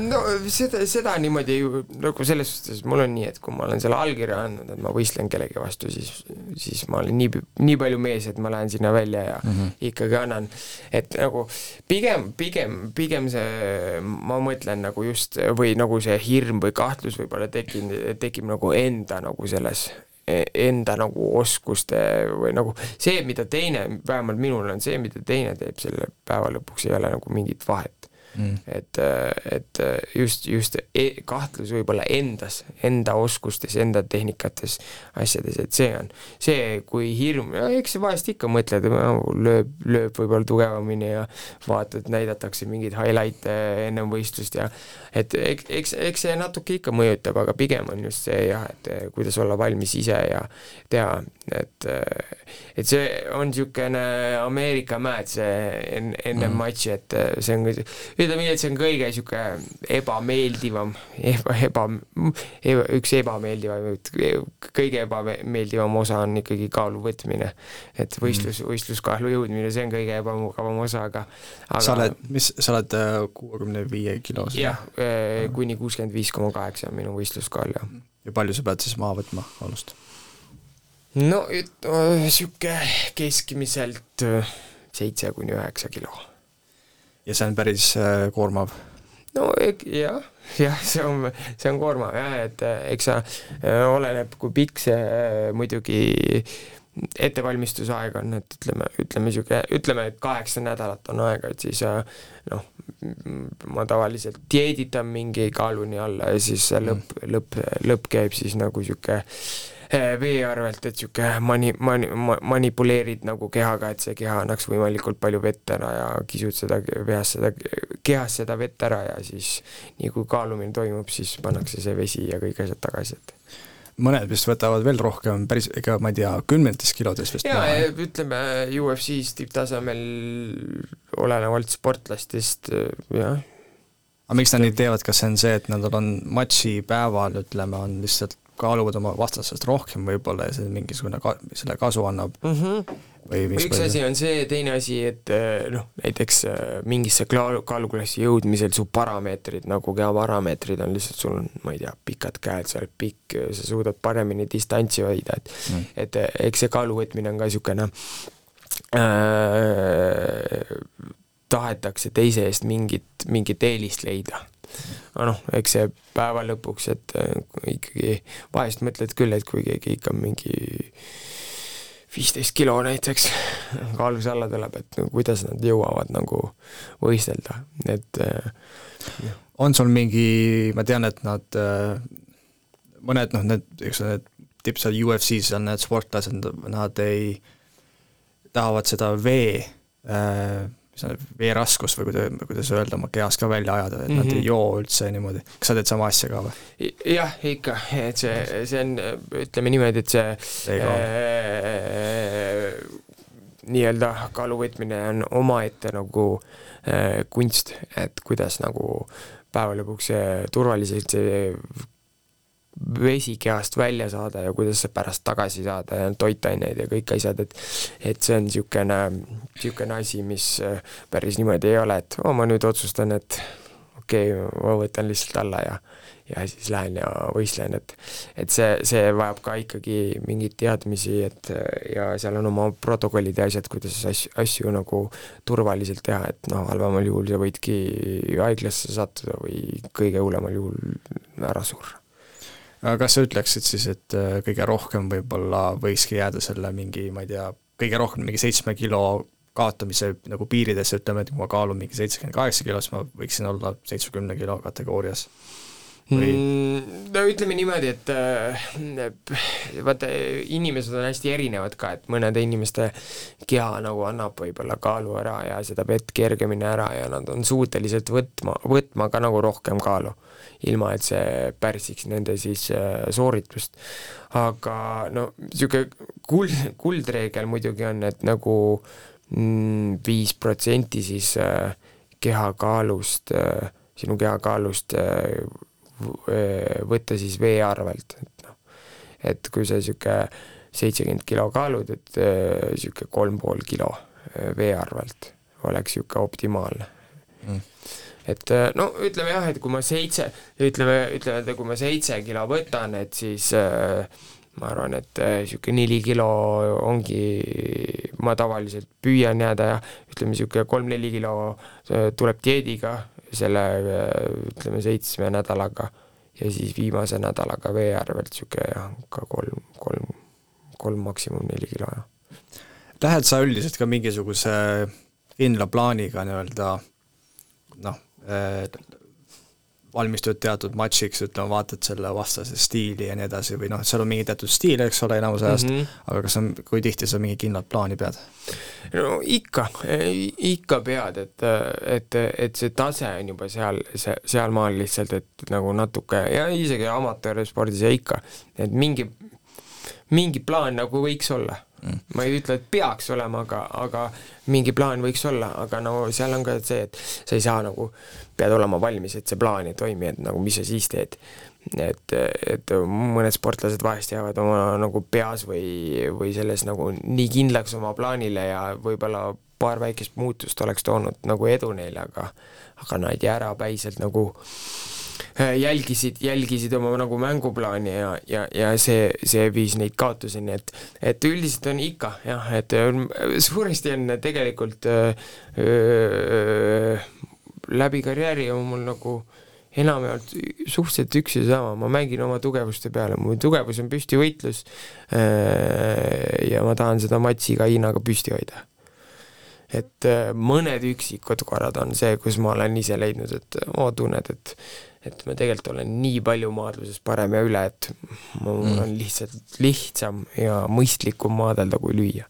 no seda, seda niimoodi ju nagu selles suhtes mul on nii, et kui ma olen selle allkirja andnud, et ma võistlen kellegi vastu, siis, siis ma olen nii, nii palju mees, et ma lähen sinna välja ja mm -hmm. ikkagi annan, et nagu pigem, pigem, pigem see, ma mõtlen nagu just, või nagu see hirm või kahtlus võib-olla tekib, tekib nagu enda nagu selles enda nagu oskuste või nagu see, mida teine, vähemalt minul on see, mida teine teeb selle päeva lõpuks, ei ole nagu mingit vahet mm.. et, et just, just e kahtlus võib-olla endas, enda oskustes, enda tehnikates, asjades, et see on see, kui hirm, eks vahest ikka mõtled, lööb, lööb võib-olla tugevamini ja vaatad, näidatakse mingeid highlight'e ennem võistlust ja et eks, eks, see natuke ikka mõjutab, aga pigem on just see jah, et kuidas olla valmis ise ja teha, et et see on niisugune Ameerika mäed, see enne mm. matši, et see on ütleme nii, et see on kõige niisugune ebameeldivam, eba, eba, eba, üks ebameeldivaid, kõige ebameeldivam osa on ikkagi kaalu võtmine. et võistlus mm., võistluskaalu jõudmine, see on kõige ebamugavam osa, aga, aga sa oled, mis, sa oled äh, kuuekümne viie kilos? jah, äh, kuni kuuskümmend viis koma kaheksa on minu võistluskaal, jah. ja palju sa pead siis maha võtma kaalust? no niisugune keskmiselt äh, seitse kuni üheksa kilo ja see on päris äh, koormav? no jah, jah, see on, see on koormav jah, et äh, eks sa äh,, oleneb, kui pikk see muidugi ettevalmistusaeg on, et ütleme, ütleme niisugune, ütleme, et kaheksa nädalat on aega, et siis noh, ma tavaliselt dieeditan mingi kaaluni alla ja siis lõpp mm., lõpp, lõpp käib siis nagu niisugune vee arvelt, et niisugune mani-, mani-, manipuleerid nagu kehaga, et see keha annaks võimalikult palju vett ära ja kisud seda peas seda, kehas seda vett ära ja siis nii kui kaalumine toimub, siis pannakse see vesi ja kõik asjad tagasi, et mõned vist võtavad veel rohkem, päris, ega ma ei tea, kümnendates kilodes vist jaa, ütleme UFC-s tipptasemel olenevalt sportlastest jah. aga miks nad nii teevad, kas see on see, et nad on matši päeval, ütleme, on lihtsalt kaaluvad oma vastasest rohkem võib-olla ja see mingisugune ka-, selle kasu annab mm? -hmm või mis üks asi on see, teine asi, et eh, noh, näiteks eh, mingisse kaalu, kaaluklassi jõudmisel su parameetrid, nagu kehaparameetrid on lihtsalt sul on, ma ei tea, pikad käed, sa oled pikk, sa suudad paremini distantsi hoida, et mm. et eks see kaalu võtmine on ka niisugune äh, tahetakse teise eest mingit, mingit eelist leida aga noh, eks see päeva lõpuks, et ikkagi vahest mõtled küll, et kui keegi ikka mingi viisteist kilo näiteks kaalus alla tuleb, et no, kuidas nad jõuavad nagu võistelda, et äh, on sul mingi, ma tean, et nad äh, mõned noh, need, eks need tippsad UFC-s on need sportlased, nad ei, tahavad seda vee äh, veeraskust või kuidas, kuidas öelda, oma kehas ka välja ajada, et mm -hmm. nad ei mhm. joo üldse niimoodi. kas sa teed sama asja ka või? jah, ikka, et see, see on, ütleme niimoodi, et see äh, nii-öelda kaalu võtmine on omaette nagu äh, kunst, et kuidas nagu päeva lõpuks turvaliselt see vesi kehast välja saada ja kuidas pärast tagasi saada ja toitaineid ja kõik asjad, et et see on niisugune, niisugune asi, mis äh, päris niimoodi ei ole, et oo, ma nüüd otsustan, et okei okay,, ma võtan lihtsalt alla ja ja siis lähen ja võistlen, et et see, see vajab ka ikkagi mingeid teadmisi, et ja seal on oma protokollid ja asjad, kuidas asju, asju nagu turvaliselt teha, et noh, halvemal juhul sa võidki haiglasse sattuda või kõige hullemal juhul ära surra aga kas sa ütleksid siis, et äh, kõige rohkem võib-olla võikski jääda selle mingi, ma ei tea, kõige rohkem mingi seitsme kilo kaotamise nagu piiridesse, ütleme, et kui ma kaalun mingi seitsekümmend kaheksa kilo, siis ma võiksin olla seitsmekümne kilo kategoorias või? Mm, no ütleme niimoodi, et äh, vaata, inimesed on hästi erinevad ka, et mõnede inimeste keha nagu annab võib-olla kaalu ära ja seda vett kergemini ära ja nad on suutelised võtma, võtma ka nagu rohkem kaalu ilma et see pärsiks nende siis äh, sooritust. aga no niisugune kuld, kuldreegel muidugi on, et nagu mm, viis protsenti siis äh, kehakaalust äh,, sinu kehakaalust võtta siis vee arvelt, et noh, et kui sa niisugune seitsekümmend kilo kaalud, et niisugune kolm pool kilo vee arvelt oleks niisugune optimaalne. Mm et äh, no ütleme jah, et kui ma seitse, ütleme, ütleme, et kui ma seitse kilo võtan, et siis äh, ma arvan, et niisugune äh, neli kilo ongi, ma tavaliselt püüan jääda ja ütleme, niisugune kolm-neli kilo äh, tuleb dieediga, selle ütleme seitsme nädalaga ja siis viimase nädalaga vee arvelt niisugune jah, ka kolm, kolm, kolm maksimum neli kilo, jah. Lähed sa üldiselt ka mingisuguse kindla plaaniga nii-öelda valmistud teatud matšiks, ütleme, vaatad selle vastase stiili ja nii edasi või noh, et seal on mingi teatud stiil, eks ole, enamus ajast mm, -hmm. aga kas on, kui tihti sa mingi kindlat plaani pead? no ikka, ikka pead, et, et, et see tase on juba seal, see, sealmaal lihtsalt, et nagu natuke ja isegi amatöörspordis ja ikka, et mingi, mingi plaan nagu võiks olla mm.. ma ei ütle, et peaks olema, aga, aga mingi plaan võiks olla, aga no seal on ka see, et sa ei saa nagu, pead olema valmis, et see plaan ei toimi, et nagu mis sa siis teed. et, et mõned sportlased vahest jäävad oma nagu peas või, või selles nagu nii kindlaks oma plaanile ja võib-olla paar väikest muutust oleks toonud nagu edu neile, aga aga nad ei jää ärapäiselt nagu Äh, jälgisid, jälgisid oma nagu mänguplaani ja, ja, ja see, see viis neid kaotuseni, et et üldiselt on ikka jah, et suuresti on tegelikult öö, äh, öö, äh, läbi karjääri on mul nagu enamjaolt suhteliselt üks ja sama, ma mängin oma tugevuste peale, mu tugevus on püstivõitlus ja ma tahan seda matsi ka Hiinaga püsti hoida. et äh, mõned üksikud korrad on see, kus ma olen ise leidnud, et oo, tunned, et et ma tegelikult olen nii palju maadluses parem ja üle, et mul mm. on lihtsalt lihtsam ja mõistlikum maadelda kui lüüa.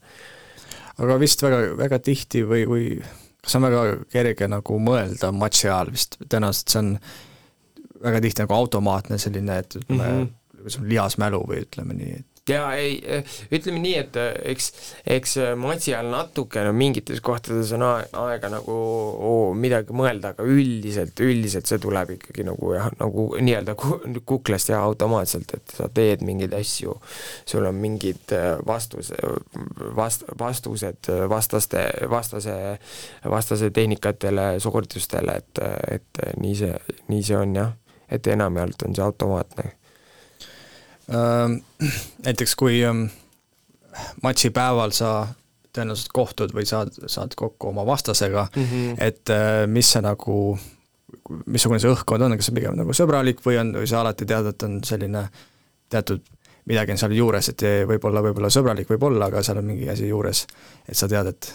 aga vist väga, väga tihti või, või kas on väga kerge nagu mõelda matši ajal vist, tõenäoliselt see on väga tihti nagu automaatne selline, et ütleme mm, -hmm. sul lihas mälu või ütleme nii, et jaa, ei, ütleme nii, et äh, eks, eks äh, matsi ajal natukene mingites kohtades on aega nagu oo, midagi mõelda, aga üldiselt, üldiselt see tuleb ikkagi nagu jah, nagu nii-öelda kuklast ja automaatselt, et sa teed mingeid asju, sul on mingid vastus, vast-, vastused vastaste, vastase, vastase tehnikatele, sooritustele, et, et nii see, nii see on jah, et enamjaolt on see automaatne näiteks kui matšipäeval sa tõenäoliselt kohtud või saad, saad kokku oma vastasega mm, -hmm. et mis see nagu, missugune see õhkkond on, kas see pigem nagu sõbralik või on, või sa alati tead, et on selline teatud midagi on seal juures, et võib-olla, võib-olla sõbralik võib olla, aga seal on mingi asi juures, et sa tead, et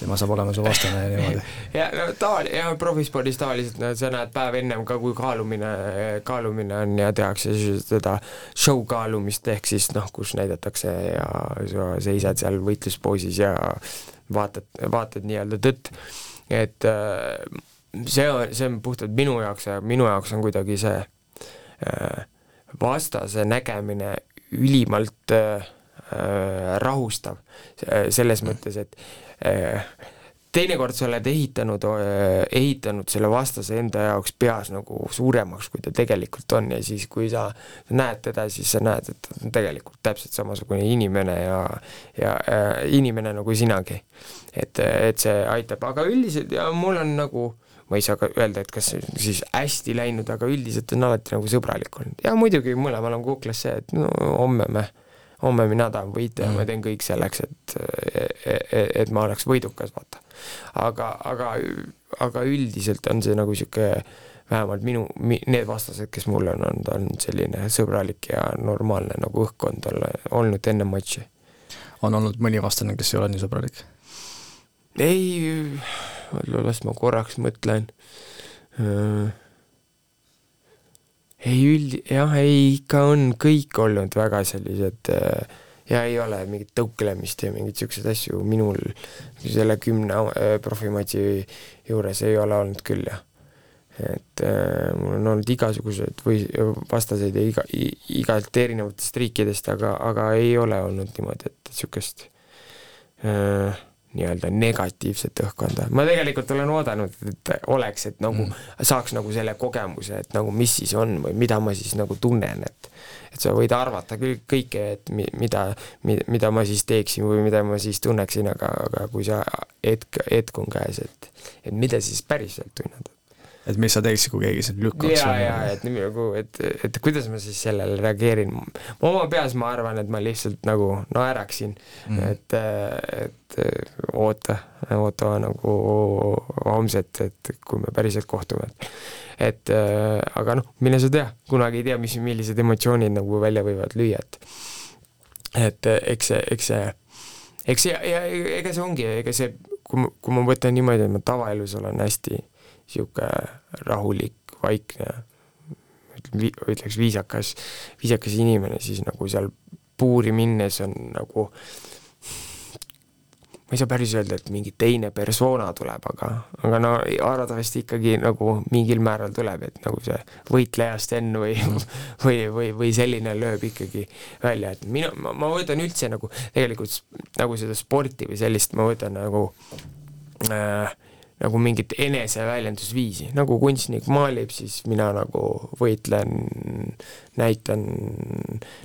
tema saab olema su vastane ja niimoodi. ja no tavali-, jah, profispordis tavaliselt no sa näed päev ennem ka, kui kaalumine, kaalumine on ja tehakse seda show kaalumist, ehk siis noh, kus näidatakse ja sa seisad seal võitluspoosis ja vaatad, vaatad nii-öelda tõtt, et äh, see on, see on puhtalt minu jaoks ja minu jaoks on kuidagi see äh, vastase nägemine ülimalt äh, rahustav, selles mõttes, et teinekord sa oled ehitanud, eh, ehitanud selle vastase enda jaoks peas nagu suuremaks, kui ta tegelikult on. Ja siis, kui sa näed teda, siis sa näed, et ta on tegelikult täpselt samasugune inimene ja ja äh, inimene nagu sinagi. et, et see aitab, aga üldiselt ja mul on nagu ma ei saa ka öelda, et kas siis hästi läinud, aga üldiselt on alati nagu sõbralik olnud. Ja muidugi mõlemal on kuklas see, et no homme me homme mina tahan võita ja mm. ma teen kõik selleks, et, et, et ma oleks võidukas, vaata. aga, aga, aga üldiselt on see nagu niisugune vähemalt minu, need vastased, kes mul on olnud, on selline sõbralik ja normaalne nagu õhkkond olla, olnud enne matši. on olnud mõni vastane, kes ei ole nii sõbralik? ei, las ma korraks mõtlen äh, ei üld-, jah, ei ikka on kõik olnud väga sellised äh, ja ei ole mingit tõuklemist ja mingeid niisuguseid asju minul selle kümne äh, profimatši juures ei ole olnud küll, jah. et äh, mul on olnud igasuguseid või vastaseid ja iga, igalt erinevatest riikidest, aga, aga ei ole olnud niimoodi, et niisugust äh, nii-öelda negatiivset õhkkonda. ma tegelikult olen oodanud, et oleks, et nagu mm. saaks nagu selle kogemuse, et nagu mis siis on või mida ma siis nagu tunnen, et et sa võid arvata küll kõike, et mi-, mida, mida, mida ma siis teeksin või mida ma siis tunneksin, aga, aga kui see hetk, hetk on käes, et et mida siis päriselt tunned et mis sa teeksid, kui keegi sind lükkaks? jaa, jaa, et nagu, et, et kuidas ma siis sellele reageerin. oma peas ma arvan, et ma lihtsalt nagu naeraksin mm., et, et oota, oota nagu homset, et kui me päriselt kohtume. et aga noh, mine sa tea, kunagi ei tea, mis, millised emotsioonid nagu välja võivad lüüa, et et eks see, eks see, eks see, ja ega see ongi, ega see, kui ma, kui ma võtan niimoodi, et ma tavaelus olen hästi niisugune rahulik, vaikne, ütleks viisakas, viisakas inimene, siis nagu seal puuri minnes on nagu ma ei saa päris öelda, et mingi teine persona tuleb, aga, aga no arvatavasti ikkagi nagu mingil määral tuleb, et nagu see võitleja Sten või või, või, või selline lööb ikkagi välja, et mina, ma, ma võtan üldse nagu tegelikult nagu seda sporti või sellist ma võtan nagu äh, nagu mingit eneseväljendusviisi, nagu kunstnik maalib, siis mina nagu võitlen, näitan,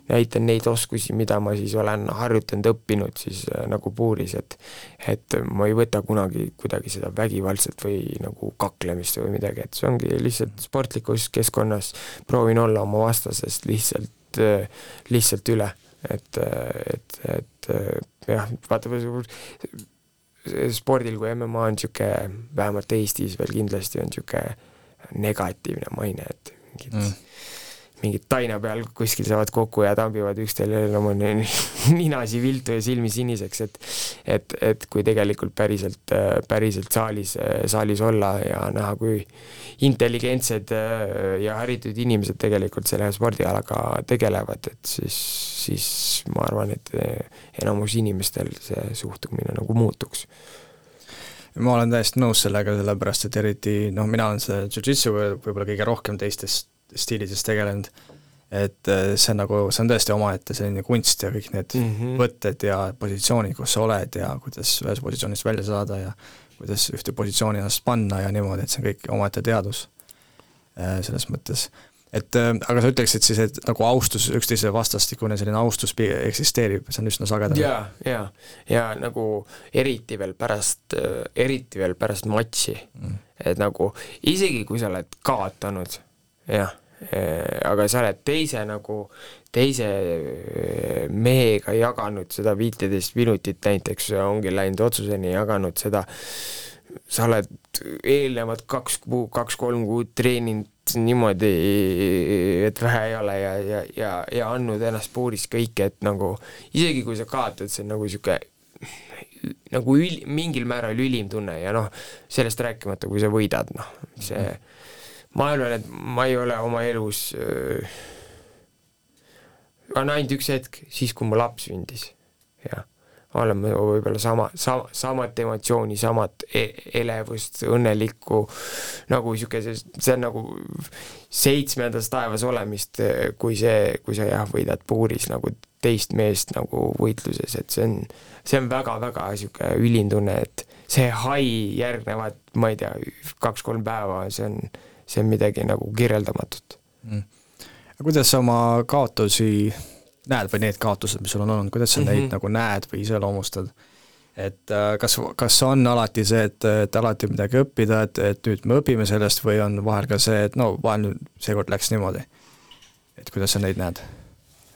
näitan neid oskusi, mida ma siis olen harjutanud, õppinud siis äh, nagu puuris, et et ma ei võta kunagi kuidagi seda vägivaldselt või nagu kaklemist või midagi, et see ongi lihtsalt sportlikus keskkonnas proovin olla oma vastasest lihtsalt, äh, lihtsalt üle, et, et, et jah, vaata, spordil kui MMA on niisugune, vähemalt Eestis veel kindlasti on niisugune negatiivne maine, et mingid mm. Mingid taina peal kuskil saavad kokku ja tambivad üksteisele oma ninasi viltu ja silmi siniseks, et et, et kui tegelikult päriselt, päriselt saalis, saalis olla ja näha, kui intelligentsed ja haritud inimesed tegelikult selle spordialaga tegelevad, et siis, siis ma arvan, et enamus inimestel see suhtumine nagu muutuks. Ma olen täiesti nõus sellega, sellepärast et eriti noh, mina olen selle jujitsu võib-olla kõige rohkem teistest stiilidest tegelenud, et äh, see on nagu, see on tõesti omaette selline kunst ja kõik need mm -hmm. võtted ja positsioonid, kus sa oled ja kuidas ühest positsioonist välja saada ja kuidas ühte positsiooni ennast panna ja niimoodi, et see on kõik omaette teadus äh, selles mõttes et äh, aga sa ütleksid siis, et nagu austus, üksteise vastastikune selline austus eksisteerib, see on üsna sagedane? jaa, jaa, ja nagu eriti veel pärast, eriti veel pärast matši mm., et nagu isegi kui sa oled kaotanud, jah, äh, aga sa oled teise nagu, teise mehega jaganud seda viiteist minutit näiteks, ongi läinud otsuseni, jaganud seda, sa oled eelnevad kaks kuu, kaks-kolm kuud treeninud niimoodi, et vähe ei ole ja, ja, ja, ja andnud ennast puuris kõike, et nagu isegi kui sa kaotad, see on nagu niisugune nagu ül-, mingil määral ülim tunne ja noh, sellest rääkimata, kui sa võidad, noh, see ma arvan, et ma ei ole oma elus äh, on ainult üks hetk, siis kui mu laps sündis, jah. Oleme võib-olla sama, sama, samat emotsiooni, samat e elevust, õnnelikku, nagu niisugune, see on nagu seitsmendas taevas olemist, kui see, kui sa jah, võidad puuris nagu teist meest nagu võitluses, et see on, see on väga-väga niisugune ülim tunne, et see hai järgnevad, ma ei tea, kaks-kolm päeva, see on, see on midagi nagu kirjeldamatut mm.. kuidas sa oma kaotusi näed või need kaotused, mis sul on olnud, kuidas sa mm -hmm. neid nagu näed või iseloomustad? et äh, kas, kas on alati see, et, et alati midagi õppida, et, et nüüd me õpime sellest või on vahel ka see, et no vahel nüüd seekord läks niimoodi? et kuidas sa neid näed?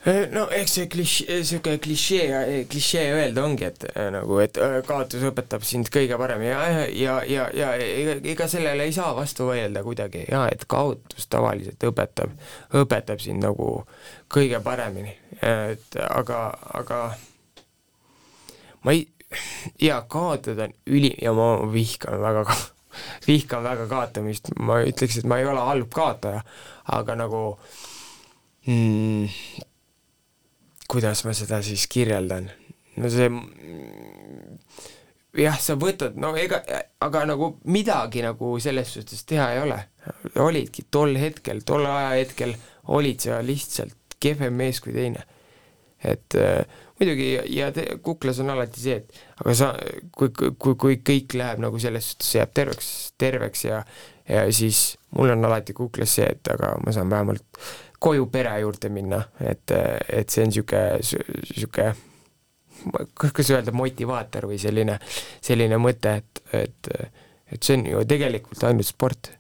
Äh, no eks see klišee, niisugune klišee, klišee öelda ongi, et äh, nagu, et äh, kaotus õpetab sind kõige parem ja, ja, ja, ja ega, ega sellele ei saa vastu vaielda kuidagi. Ja et kaotus tavaliselt õpetab, õpetab sind nagu kõige paremini, et aga, aga ma ei, jaa, kaotada on üli- ja ma vihkan väga ka-, vihkan väga kaotamist, ma ütleks, et ma ei ole halb kaotaja, aga nagu mm, kuidas ma seda siis kirjeldan, no see jah, sa võtad, no ega, aga nagu midagi nagu selles suhtes teha ei ole. olidki tol hetkel, tol ajahetkel olid sa lihtsalt kehvem mees kui teine. et äh, muidugi ja te, kuklas on alati see, et aga sa, kui, kui, kui kõik läheb nagu selles suhtes, jääb terveks, terveks ja ja siis mul on alati kuklas see, et aga ma saan vähemalt koju pere juurde minna, et, et see on niisugune, niisugune kuidas öelda, motivaator või selline, selline mõte, et, et et see on ju tegelikult ainult sport,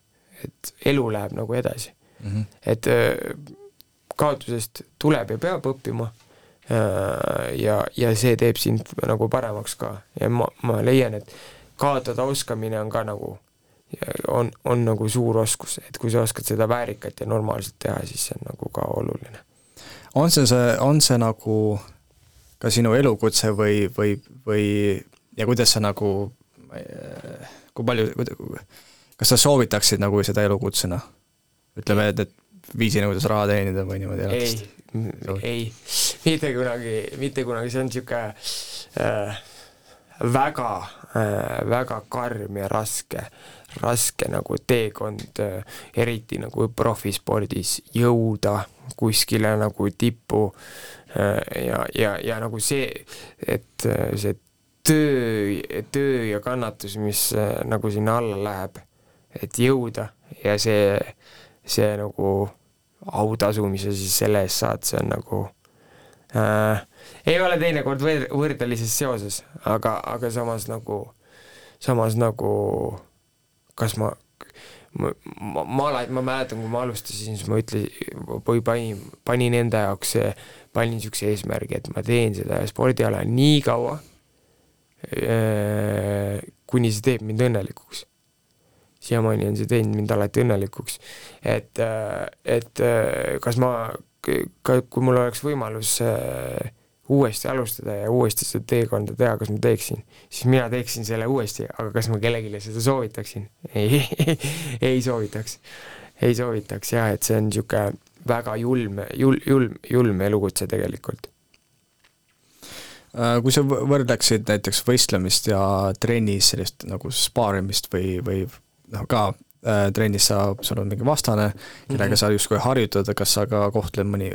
et elu läheb nagu edasi mm. -hmm. et kaotusest tuleb ja peab õppima ja, ja see teeb sind nagu paremaks ka ja ma, ma leian, et kaotada oskamine on ka nagu on, on nagu suur oskus, et kui sa oskad seda väärikalt ja normaalselt teha, siis see on nagu ka oluline. on see, see, on see nagu ka sinu elukutse või, või, või ja kuidas sa nagu, kui palju, kas sa soovitaksid nagu seda elukutsena? ütleme, et, et viisinõudes raha teenida või niimoodi elatist? ei, ei, mitte kunagi, mitte kunagi, see on niisugune äh, väga äh,, väga karm ja raske äh, raske nagu teekond, äh, eriti nagu profispordis, jõuda kuskile nagu tippu äh, ja, ja, ja nagu see, et äh, see töö, töö ja kannatus, mis nagu sinna alla läheb, et jõuda ja see, see nagu autasu, mis sa siis selle eest saad, see on nagu äh, ei ole teinekord võr-, võrdelises seoses, aga, aga samas nagu, samas nagu kas ma ma, ma, ma ma mäletan, kui ma alustasin, siis ma ütlesin, või panin, panin enda jaoks, panin niisuguse eesmärgi, et ma teen seda spordiala nii kaua, kuni see teeb mind õnnelikuks. siiamaani on see teinud mind alati õnnelikuks. et, et kas ma, kui mul oleks võimalus äh, uuesti alustada ja uuesti seda teekonda teha, kas ma teeksin, siis mina teeksin selle uuesti, aga kas ma kellelegi seda soovitaksin? ei ei soovitaks, ei soovitaks jah, et see on niisugune väga julm, jul-, julm, julm elukutse tegelikult. Äh, kui sa võrdleksid näiteks võistlemist ja trennis sellist nagu spaarimist või, või noh, ka trennis sa, sul on mingi vastane, kellega mm -hmm. sa justkui harjutad, kas sa ka kohtled mõni,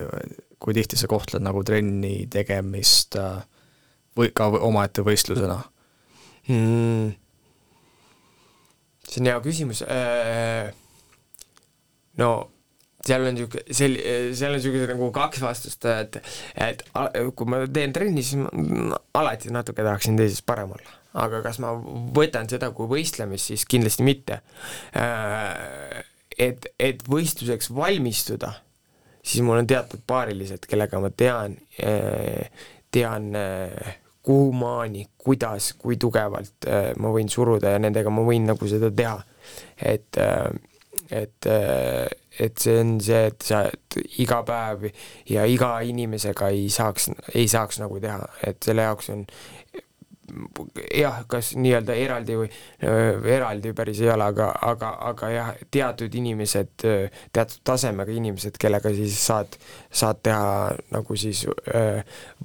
kui tihti sa kohtled nagu trenni tegemist äh, või ka omaette võistlusena mm.? see on hea küsimus äh,, no seal on niisugune, sel-, seal on niisugused nagu kaks vastust, et et kui ma teen trenni, siis ma alati natuke tahaksin teises parem olla. Aga kas ma võtan seda kui võistlemist, siis kindlasti mitte. Äh, et, et võistluseks valmistuda, siis mul on teatud paarilised, kellega ma tean, äh, tean äh, kuhumaani, kuidas, kui tugevalt ma võin suruda ja nendega ma võin nagu seda teha. et, et et see on see, et sa et iga päev ja iga inimesega ei saaks, ei saaks nagu teha, et selle jaoks on jah, kas nii-öelda eraldi või eraldi päris ei ole, aga, aga, aga jah, teatud inimesed, teatud tasemega inimesed, kellega siis saad, saad teha nagu siis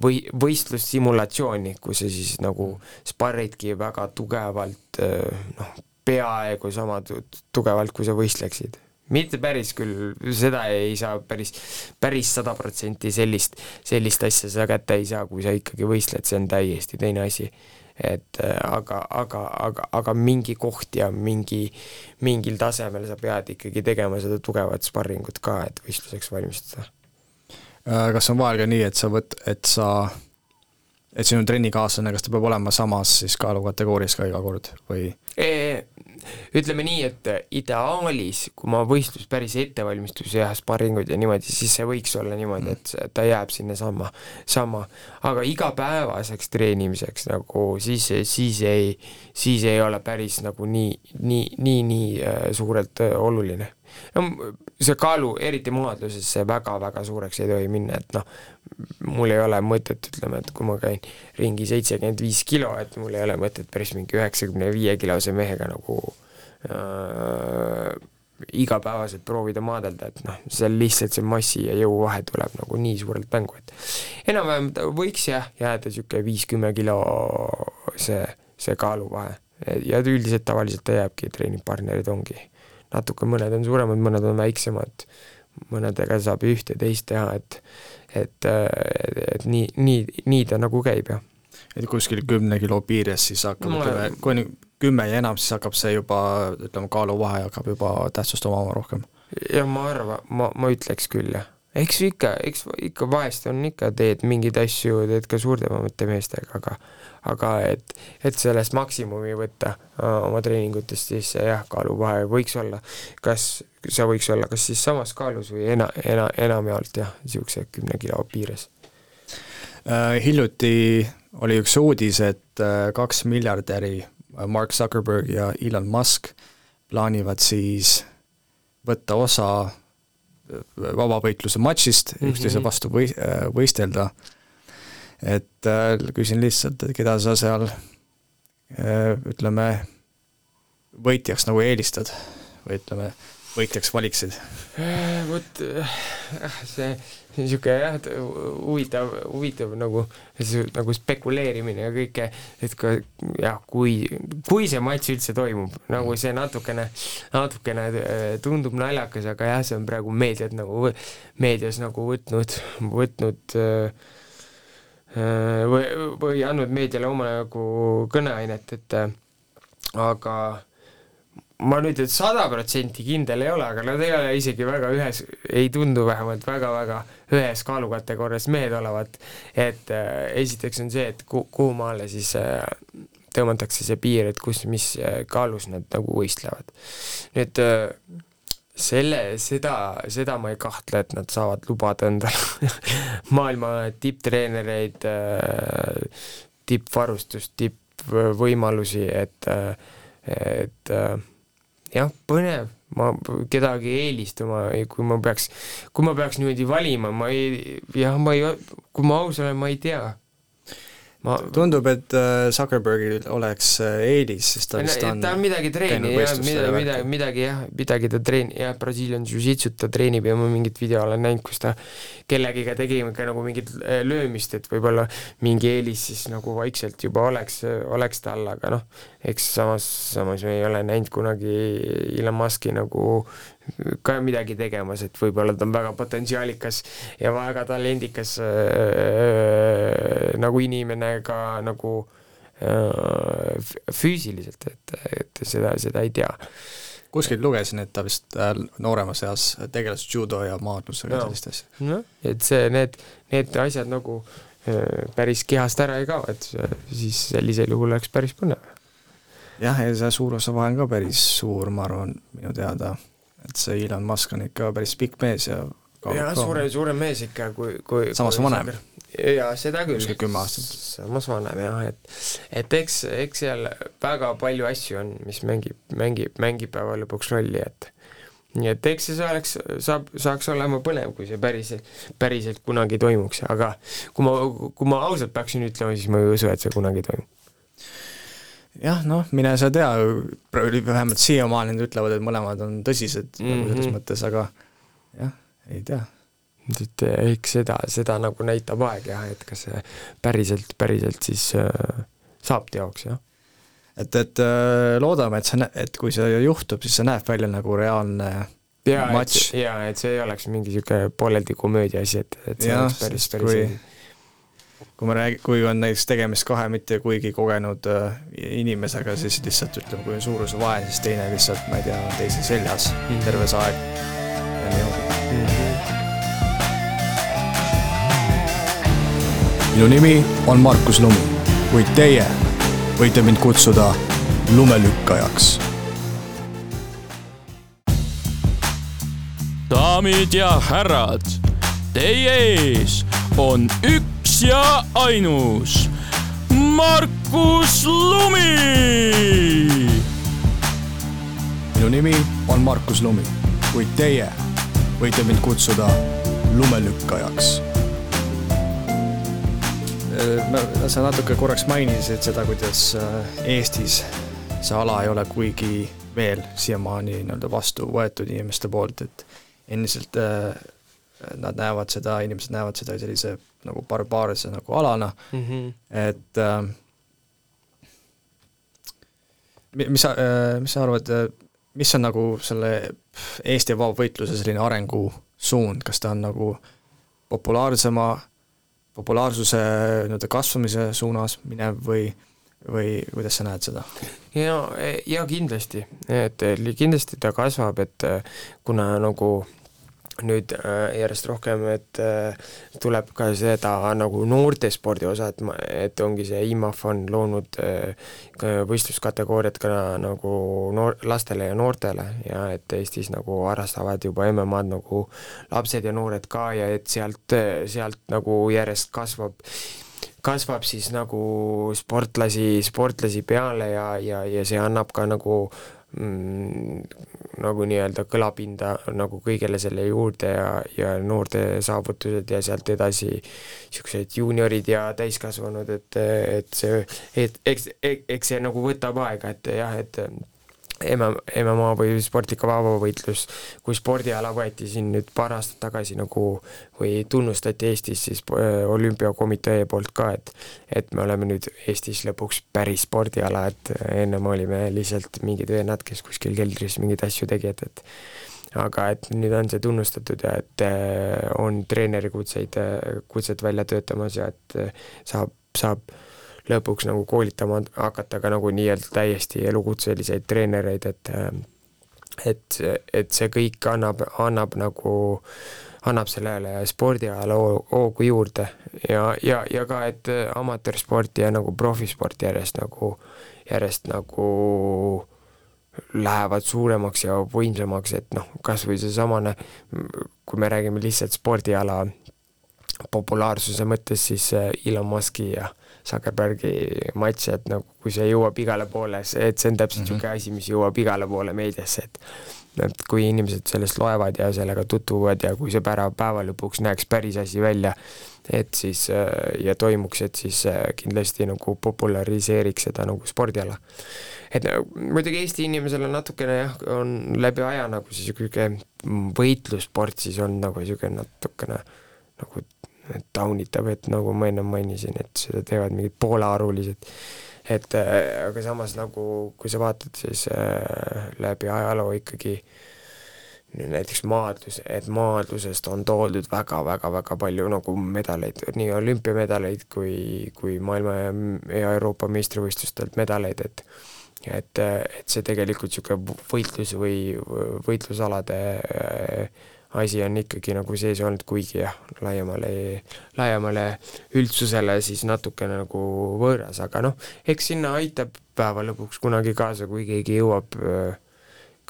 või võistlussimulatsiooni, kus sa siis nagu sparridki väga tugevalt noh, peaaegu sama tugevalt, kui sa võistleksid mitte päris küll, seda ei saa päris, päris sada protsenti sellist, sellist asja sa kätte ei saa, kui sa ikkagi võistled, see on täiesti teine asi. Et äh, aga, aga, aga, aga mingi koht ja mingi, mingil tasemel sa pead ikkagi tegema seda tugevat sparringut ka, et võistluseks valmistuda. Äh, kas on vahel ka nii, et sa võt-, et sa et sinu trennikaaslane, kas ta peab olema samas siis kaalukategoorias ka iga kord või? Ütleme nii, et ideaalis, kui ma võistlus päris ettevalmistus ja sparringud ja niimoodi, siis see võiks olla niimoodi, et ta jääb sinnasamma, sama, aga igapäevaseks treenimiseks nagu siis, siis ei, siis ei ole päris nagu nii, nii, nii, nii äh, suurelt äh, oluline. No see kaalu, eriti maadluses, see väga-väga suureks ei tohi minna, et noh, mul ei ole mõtet, ütleme, et kui ma käin ringi seitsekümmend viis kilo, et mul ei ole mõtet päris mingi üheksakümne viie kilose mehega nagu äh, igapäevaselt proovida maadelda, et noh, seal lihtsalt see massi ja jõu vahe tuleb nagu nii suurelt mängu, et enam-vähem võiks jah, jääda niisugune viis-kümme kilo see, see kaaluvahe. Ja üldiselt tavaliselt ta jääbki, treeningpartnerid ongi. Natuke, mõned on suuremad, mõned on väiksemad, mõnedega saab ühte-teist teha, et et, et nii, nii, nii ta nagu käib, jah. et kuskil kümne kilo piires siis hakkab no,, ütleme, kui on kümme ja enam, siis hakkab see juba, ütleme, kaaluvahe hakkab juba tähtsust omama rohkem? jah, ma arvan, ma, ma ütleks küll, jah eks ikka, eks ikka vahest on ikka, teed mingeid asju, teed ka suuremate meestega, aga aga et, et sellest maksimumi võtta äh, oma treeningutest, siis jah, kaaluvahe võiks olla, kas see võiks olla kas siis samas kaalus või ena, ena, enamjaolt jah, niisuguse kümne kilo piires äh,. Hiljuti oli üks uudis, et äh, kaks miljardäri, äh, Mark Zuckerberg ja Elon Musk, plaanivad siis võtta osa vabavõitluse matšist mm -hmm. üksteise vastu või-, võistelda et küsin lihtsalt, et keda sa seal ütleme, võitjaks nagu eelistad või ütleme, võitjaks valiksid? Äh, vot see niisugune jah, huvitav, huvitav nagu, nagu spekuleerimine ja kõike, et ka jah, kui, kui see matš üldse toimub, nagu see natukene, natukene tundub naljakas, aga jah, see on praegu meediat nagu, meedias nagu võtnud, võtnud äh, Äh, või, või andnud meediale omajagu kõneainet, et äh, aga ma nüüd et sada protsenti kindel ei ole, aga nad ei ole isegi väga ühes, ei tundu vähemalt väga-väga ühes kaalukategoorias mehed olevat, et äh, esiteks on see, et ku-, kuhu maale siis äh, tõmmatakse see piir, et kus, mis äh, kaalus nad nagu võistlevad. nüüd äh, selle, seda, seda ma ei kahtle, et nad saavad lubada endale maailma tipptreenereid, äh, tippvarustust, tippvõimalusi, et, äh, et äh, jah, põnev, ma kedagi eelistama, kui ma peaks, kui ma peaks niimoodi valima, ma ei, jah, ma ei, kui ma aus olen, ma ei tea ma tundub, et äh, Zuckerbergil oleks äh, eelis, sest ta vist on ta on midagi treeni jah, midagi, midagi, midagi jah, midagi ta treeni-, jah, Brasiilian Jiu-Jitsut ta treenib ja ma mingit video olen näinud, kus ta kellegiga tegi ka nagu mingit äh, löömist, et võib-olla mingi eelis siis nagu vaikselt juba oleks, oleks tal, aga noh, eks samas, samas me ei ole näinud kunagi Elon Musk'i nagu ka midagi tegemas, et võib-olla ta on väga potentsiaalikas ja väga talendikas äh, nagu inimene ka nagu äh, füüsiliselt, et, et seda, seda ei tea. kuskilt lugesin, et ta vist äh, nooremas eas tegeles judo ja maadlusega ja sellist asja. noh, et see, need, need asjad nagu äh, päris kehast ära ei kao, et siis sellisel juhul oleks päris põnev. jah, ja see suur osa vahe on ka päris suur, ma arvan, minu teada et see Elon Musk on ikka päris pikk mees ja jah, suurem, suurem mees ikka, kui, kui samas kui vanem. jaa, seda küll. kuskil kümme aastat. samas vanem jah, et et eks, eks seal väga palju asju on, mis mängib, mängib, mängib päeva lõpuks rolli, et nii et eks see oleks, saab, saaks olema põnev, kui see päriselt, päriselt kunagi toimuks, aga kui ma, kui ma ausalt peaksin ütlema, siis ma ei usu, et see kunagi toimub jah, noh, mine sa tea, vähemalt siiamaani nad ütlevad, et mõlemad on tõsised mm -hmm. nagu selles mhm. mõttes, aga jah, ei tea. et eks seda, seda nagu näitab aeg jah, et kas see päriselt, päriselt siis äh, saab teoks, jah. et, et äh, loodame, et see, et kui see juhtub, siis see näeb välja nagu reaalne jaa, et, jaa, et see ei oleks mingi niisugune pooleldi komöödia asi, et, et see ja, oleks päris, päris kui kui ma räägin, kui on näiteks tegemist kahe mitte kuigi kogenud äh, inimesega, siis lihtsalt ütleme, kui on suuruse vahe, siis teine lihtsalt, ma ei tea, on teise seljas mm -hmm. terve see aeg ja niimoodi mm. -hmm. minu nimi on Markus Lumi, kuid teie võite mind kutsuda lumelükkajaks. daamid ja härrad, teie ees on üks ja ainus Markus Lumi. minu nimi on Markus Lumi, kuid teie võite mind kutsuda lumelükkajaks. Äh, sa natuke korraks mainisid seda, kuidas äh, Eestis see ala ei ole kuigi veel siiamaani nii-öelda vastu võetud inimeste poolt, et endiselt äh, nad näevad seda, inimesed näevad seda sellise nagu barbaarse nagu alana mm, -hmm. et äh, mis sa äh,, mis sa arvad, äh, mis on nagu selle Eesti vabavõitluse selline arengusuund, kas ta on nagu populaarsema, populaarsuse nii-öelda kasvamise suunas minev või või kuidas sa näed seda? ja, ja kindlasti, et kindlasti ta kasvab, et kuna nagu nüüd äh, järjest rohkem, et äh, tuleb ka seda nagu noortespordi osa, et ma, et ongi see IMAF on loonud äh, võistluskategooriat ka nagu noor, lastele ja noortele ja et Eestis nagu harrastavad juba MM-ad nagu lapsed ja noored ka ja et sealt, sealt nagu järjest kasvab kasvab siis nagu sportlasi, sportlasi peale ja, ja, ja see annab ka nagu mm, nagu nii-öelda kõlapinda nagu kõigele selle juurde ja, ja noorte saavutused ja sealt edasi niisugused juuniorid ja täiskasvanud, et, et see, et eks, eks see nagu võtab aega, et jah, et MMA või sportlik vabavõitlus, kui spordiala võeti siin nüüd paar aastat tagasi nagu või tunnustati Eestis siis äh, olümpiakomitee poolt ka, et et me oleme nüüd Eestis lõpuks päris spordiala, et ennem olime lihtsalt mingid vennad, kes kuskil keldris mingeid asju tegid, et aga et nüüd on see tunnustatud ja et äh, on treenerikutseid, äh, kutset välja töötamas ja et saab, saab lõpuks nagu koolitama hakata ka nagu nii-öelda täiesti elukutseliseid treenereid, et et, et see kõik annab, annab nagu, annab sellele spordialale hoogu juurde. Ja, ja, ja ka, et amatöörsporti ja nagu profisporti järjest nagu, järjest nagu lähevad suuremaks ja võimsamaks, et noh, kas või seesamane, kui me räägime lihtsalt spordiala populaarsuse mõttes, siis Elon Musk'i ja Zuckerbergi matš, et nagu kui see jõuab igale poole, et see on täpselt niisugune mm -hmm. asi, mis jõuab igale poole meediasse, et et kui inimesed sellest loevad ja sellega tutvuvad ja kui see pära, päeva lõpuks näeks päris asi välja, et siis ja toimuks, et siis kindlasti nagu populariseeriks seda nagu spordiala. et muidugi Eesti inimesel on natukene jah, on läbi aja nagu see niisugune võitlussport siis on nagu niisugune natukene nagu taunitav, et nagu ma ennem mainisin, et seda teevad mingid poolearulised, et äh, aga samas nagu kui sa vaatad, siis äh, läbi ajaloo ikkagi näiteks maadlus, et maadlusest on toodud väga-väga-väga palju nagu medaleid, nii olümpiamedaleid kui, kui maailma ja Euroopa meistrivõistlustelt medaleid, et et, et see tegelikult niisugune võitlus või võitlusalade äh, asi on ikkagi nagu sees olnud, kuigi jah, laiemale, laiemale üldsusele siis natukene nagu võõras, aga noh, eks sinna aitab päeva lõpuks kunagi kaasa, kui keegi jõuab,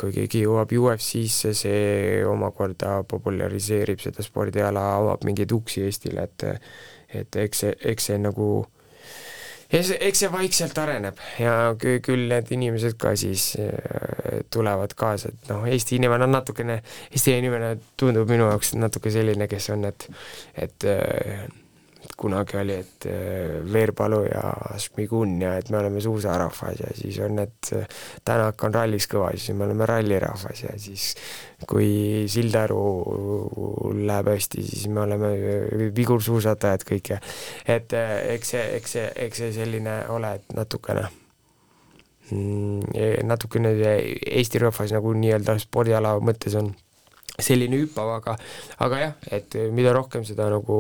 kui keegi jõuab UFC-sse, see omakorda populariseerib seda spordiala, avab mingeid uksi Eestile, et et eks see, eks see nagu eks, eks see vaikselt areneb ja küll need inimesed ka siis äh, tulevad kaasa, et noh, Eesti inimene on natukene, Eesti inimene tundub minu jaoks natuke selline, kes on, et et äh, kunagi oli, et äh, Veerpalu ja Šmigun ja et me oleme suusarahvas ja siis on, et äh, Tänak on rallis kõva, siis me oleme rallirahvas ja siis kui Sildaru läheb hästi, siis me oleme äh, vigursuusatajad kõik ja et eks see, eks see, eks see selline ole, et natukene mm, natukene Eesti rahvas nagu nii-öelda spordiala mõttes on selline hüpav, aga aga jah, et mida rohkem seda nagu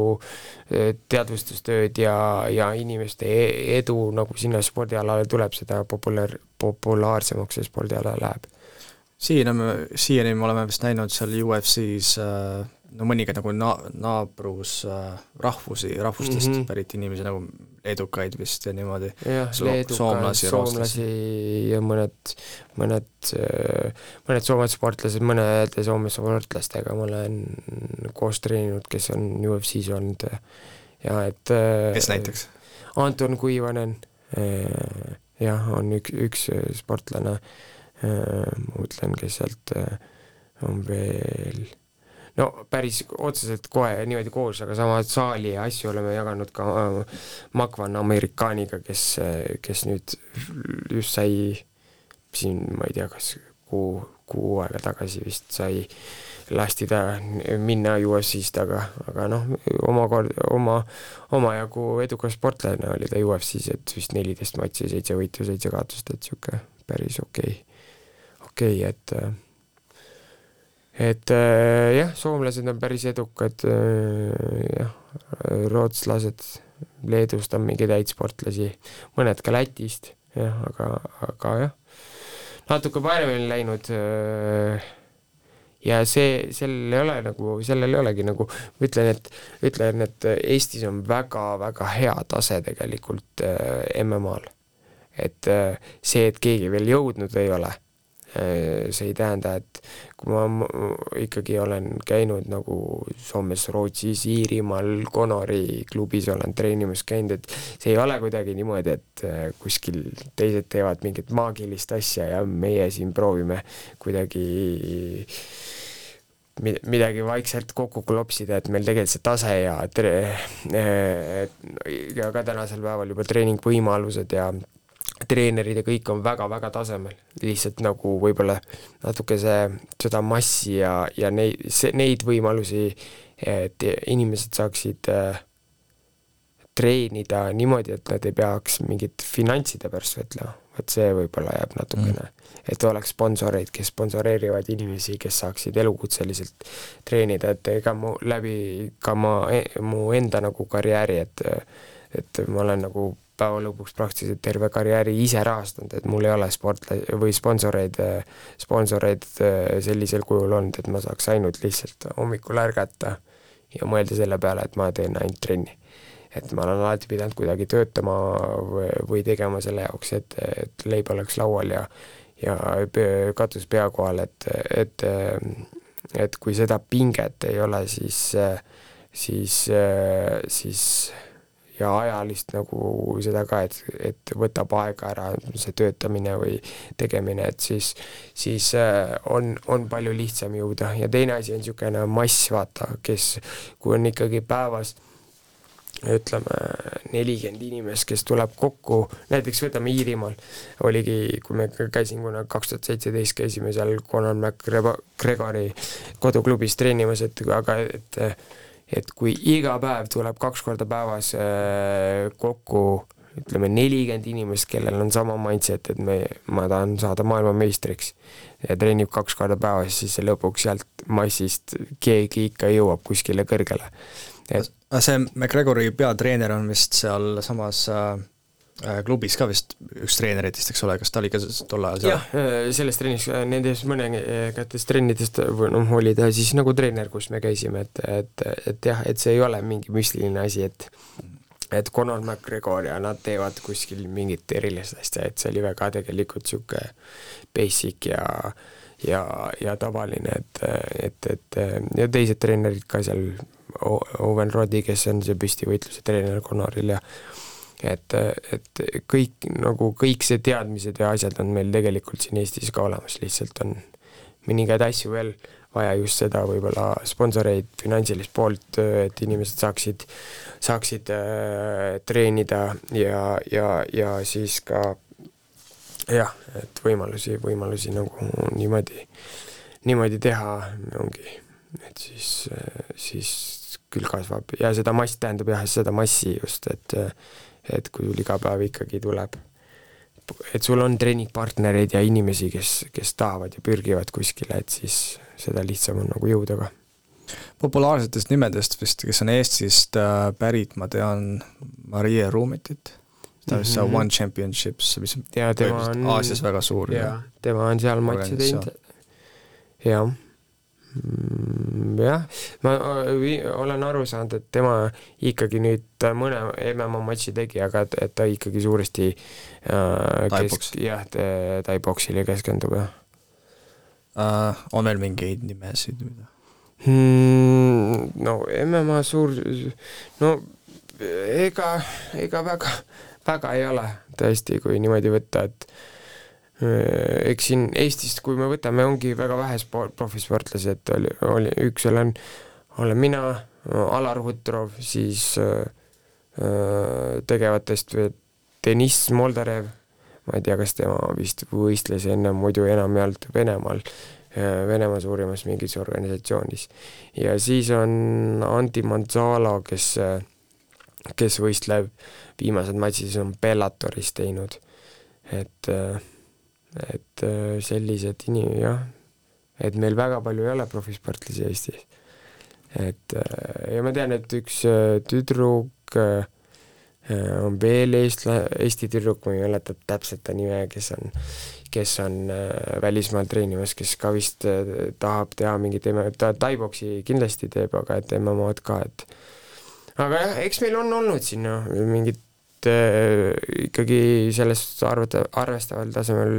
eh, teadvustustööd ja, ja inimeste e-, edu nagu sinna spordialale tuleb, seda populaar, populaarsemaks see spordiala läheb. siiani me, siiani me oleme vist näinud seal UFC-s äh, no mõningaid nagu na-, naabrus äh, rahvusi, rahvustest mm -hmm. pärit inimesi nagu leedukaid vist ja niimoodi. jah, leedukaid, soomlasi, soomlasi ja mõned, mõned, äh, mõned Soome sportlased, mõnede Soome sportlastega ma olen koos treeninud, kes on UFC-s olnud ja et äh, kes näiteks? Anton Kuivanen, äh, jah, on üks, üks sportlane, ma mõtlen, kes sealt on veel no päris otseselt kohe niimoodi koos, aga sama saali ja asju oleme jaganud ka äh, Makvan Amerikaaniga, kes, kes nüüd just sai siin, ma ei tea, kas kuu, kuu aega tagasi vist sai lasti ta minna UFC-st, aga, aga noh, omakord, oma, omajagu edukas sportlane oli ta UFC-s, et vist neliteist matši, seitse võitu, seitse kaotust, et niisugune päris okei okay., okei okay,, et äh, et äh, jah, soomlased on päris edukad äh,, jah, rootslased, Leedust on mingeid häid sportlasi, mõned ka Lätist, jah, aga, aga jah, natuke paremini läinud äh, ja see, sellel ei ole nagu, sellel ei olegi nagu, ma ütlen, et, ütlen, et Eestis on väga-väga hea tase tegelikult äh, MM-al. et äh, see, et keegi veel jõudnud ei ole see ei tähenda, et kui ma ikkagi olen käinud nagu Soomes, Rootsis, Iirimaal, Conori klubis olen treenimas käinud, et see ei ole kuidagi niimoodi, et äh, kuskil teised teevad mingit maagilist asja ja meie siin proovime kuidagi midagi vaikselt kokku klopsida, et meil tegelikult see tase ja tre-, äh, ja ka tänasel päeval juba treeningvõimalused ja treenerid ja kõik on väga-väga tasemel, lihtsalt nagu võib-olla natuke see, seda massi ja, ja neid, see, neid võimalusi, et inimesed saaksid äh, treenida niimoodi, et nad ei peaks mingit finantside pärast võtlema, vot see võib-olla jääb natukene. Mm., et oleks sponsoreid, kes sponsoreerivad inimesi, kes saaksid elukutseliselt treenida, et ega mu läbi ka ma, e, mu enda nagu karjääri, et et ma olen nagu päeva lõpuks praktiliselt terve karjääri ise rahastanud, et mul ei ole sportla- või sponsoreid, sponsoreid äh, sellisel kujul olnud, et ma saaks ainult lihtsalt hommikul ärgata ja mõelda selle peale, et ma teen ainult trenni. et ma olen alati pidanud kuidagi töötama või, tegema selle jaoks, et, et leib oleks laual ja ja katus pea kohal, et, et et kui seda pinget ei ole, siis, siis, siis ja ajalist nagu seda ka, et, et võtab aega ära see töötamine või tegemine, et siis, siis äh, on, on palju lihtsam jõuda. Ja teine asi on niisugune mass, vaata, kes, kui on ikkagi päevas ütleme, nelikümmend inimest, kes tuleb kokku, näiteks võtame Iirimaal, oligi, kui me käisin kunagi kaks tuhat seitseteist, käisime seal Conor McGregori koduklubis treenimas, et aga et et kui iga päev tuleb kaks korda päevas äh, kokku ütleme nelikümmend inimest, kellel on sama mindset, et me, ma tahan saada maailmameistriks ja treenib kaks korda päevas, siis lõpuks sealt massist keegi ikka jõuab kuskile kõrgele. Et see McGregori peatreener on vist sealsamas äh, klubis ka vist üks treeneritest, eks ole, kas ta oli ka tol ajal seal? jah, äh, selles trennis, äh, nendes mõningates trennidest või noh, oli ta siis nagu treener, kus me käisime, et, et, et jah, et see ei ole mingi müstiline asi, et et Conor McGregor ja nad teevad kuskil mingit erilist asja, et see oli väga tegelikult niisugune basic ja ja, ja tavaline, et, et, et ja teised treenerid ka seal Owen Roddi, kes on see püstivõitluse treener Conoril ja et, et kõik nagu kõik see teadmised ja asjad on meil tegelikult siin Eestis ka olemas, lihtsalt on mõningaid asju veel vaja just seda võib-olla sponsoreid, finantsilist poolt, et inimesed saaksid, saaksid äh, treenida ja, ja, ja siis ka jah, et võimalusi, võimalusi nagu niimoodi, niimoodi teha ongi, et siis, siis küll kasvab. Ja seda mass tähendab jah, seda massi just, et et kui sul iga päev ikkagi tuleb, et sul on treeningpartnereid ja inimesi, kes, kes tahavad ja pürgivad kuskile, et siis seda lihtsam on nagu jõuda ka. populaarsetest nimedest vist, kes on Eestist äh, pärit, ma tean Marie Ruumitit, ta on vist seal One Championships, mis ja, on Aasias väga suur. jaa, tema on seal matši teinud, jah jah, ma olen aru saanud, et tema ikkagi nüüd mõne MMA matši tegi, aga et, et ta ikkagi suuresti äh, kesk-, jah, tai-boksile keskendub, jah uh,. On veel mingeid nimesid, mida hmm,? No MMA suur, no ega, ega väga, väga ei ole tõesti, kui niimoodi võtta, et Äh, eks siin Eestist, kui me võtame, ongi väga vähe sport, profisportlased, oli, oli, üks olen, olen mina, Alar Hutrov, siis äh, äh tegevatest Deniss Moldarev, ma ei tea, kas tema vist võistles enne muidu enamjaolt Venemaal, äh, Venemaa suurimas mingis organisatsioonis. ja siis on Anti Manzalo, kes, kes võistleb, viimased matšid on Bellatoris teinud, et äh, et äh, sellised inim-, jah, et meil väga palju ei ole profisportlasi Eestis. et äh, ja ma tean, et üks äh, tüdruk on veel eestla-, Eesti tüdruk, ma ei mäleta täpselt ta nime, kes on, kes on välismaal treenimas, kes ka vist tahab teha mingit, ta tai-boksi kindlasti teeb, aga et MM-ad ka, et aga jah, eks meil on olnud siin noh, mingid ikkagi sellest arvata, arvestaval tasemel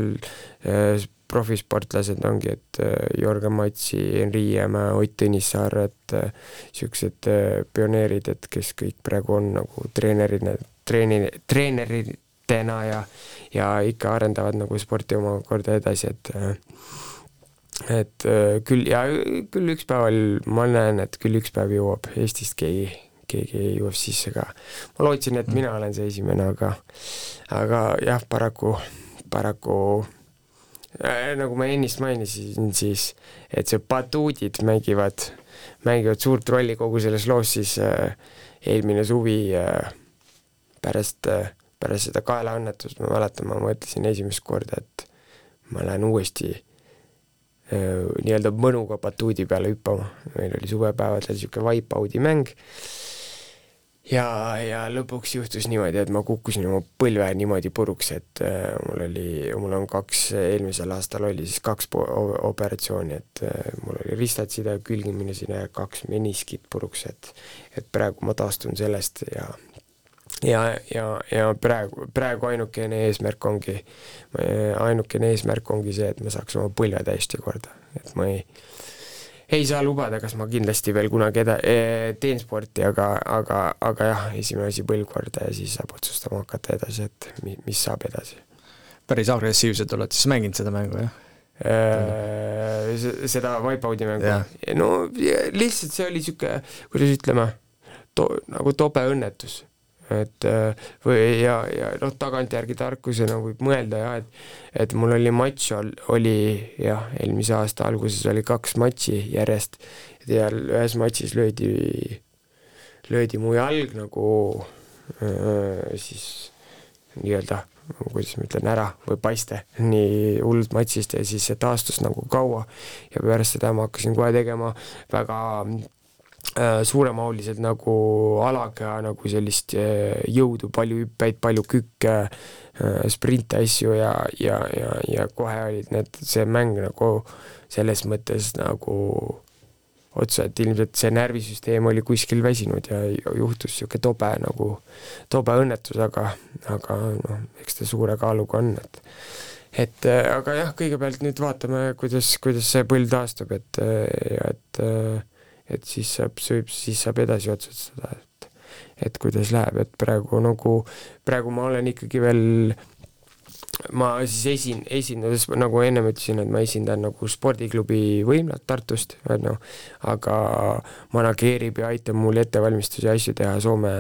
äh, profisportlased ongi, et äh, Jörgen Matsi, Henri Jäämäe, Ott Tõnissaar, et niisugused äh, äh, pioneerid, et kes kõik praegu on nagu treenerina, treeni, treeneritena ja ja ikka arendavad nagu sporti omakorda edasi, et äh, et äh, küll ja küll üks päeval ma näen, et küll üks päev jõuab Eestist keegi keegi UFC-sse ka. ma lootsin, et mina olen see esimene, aga aga jah, paraku, paraku äh, nagu ma ennist mainisin, siis et see batuudid mängivad, mängivad suurt rolli kogu selles loos, siis äh, eelmine suvi äh, pärast äh,, pärast seda kaelaõnnetust ma mäletan, ma mõtlesin esimest korda, et ma lähen uuesti äh, nii-öelda mõnuga batuudi peale hüppama, meil oli suvepäevadel niisugune Wipeout'i mäng, ja, ja lõpuks juhtus niimoodi, et ma kukkusin oma põlve niimoodi puruks, et äh, mul oli, mul on kaks, eelmisel aastal oli siis kaks operatsiooni, et äh, mul oli ristatside külgimine sinna ja kaks meniskit puruks, et et praegu ma taastun sellest ja ja, ja, ja praegu, praegu ainukene eesmärk ongi, ainukene eesmärk ongi see, et ma saaks oma põlve täiesti korda, et ma ei ei saa lubada, kas ma kindlasti veel kunagi eda-, teen sporti, aga, aga, aga jah, esimene asi põlvkorda ja siis saab otsustama hakata edasi, et mi-, mis saab edasi. päris agressiivselt oled siis mänginud seda mängu, jah? seda Wipeout'i mängu? no lihtsalt see oli niisugune, kuidas ütleme, to-, nagu tobe õnnetus et äh, või ja, ja noh, tagantjärgi tarkusena võib mõelda jah, et et mul oli matš, oli jah, eelmise aasta alguses oli kaks matši järjest. Ja ühes matšis löödi, löödi mu jalg nagu äh, siis nii-öelda kuidas ma ütlen, ära või paiste nii hullult matšist ja siis see taastus nagu kaua. Ja pärast seda ma hakkasin kohe tegema väga Äh, suuremahulised nagu alaga nagu sellist äh, jõudu, palju hüppeid, palju kükke, äh, sprinte asju ja, ja, ja, ja kohe olid need, see mäng nagu selles mõttes nagu otsa, et ilmselt see närvisüsteem oli kuskil väsinud ja juhtus niisugune tobe nagu, tobe õnnetus, aga, aga noh, eks ta suure kaaluga on, et et aga jah, kõigepealt nüüd vaatame, kuidas, kuidas see põld taastub, et ja et äh, et siis saab, siis saab edasi otsustada, et et kuidas läheb, et praegu nagu, praegu ma olen ikkagi veel ma siis esin-, esindades, nagu ennem ütlesin, et ma esindan nagu spordiklubi Võimlat Tartust, on ju, aga manageerib ja aitab mul ettevalmistusi ja asju teha Soome,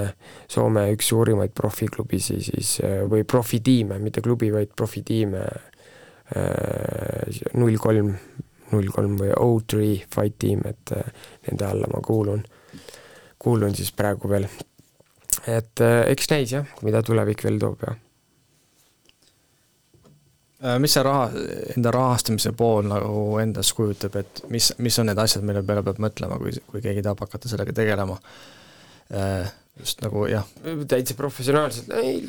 Soome üks suurimaid profiklubisi siis, või profitiime, mitte klubi, vaid profitiime, null kolm null kolm või O3 Fight Team, et äh, nende alla ma kuulun, kuulun siis praegu veel. et äh, eks näis jah, mida tulevik veel toob, jah. Äh, mis see raha, enda rahastamise pool nagu endas kujutab, et mis, mis on need asjad, mille peale peab mõtlema, kui, kui keegi tahab hakata sellega tegelema? just nagu jah. täitsa professionaalselt, ei,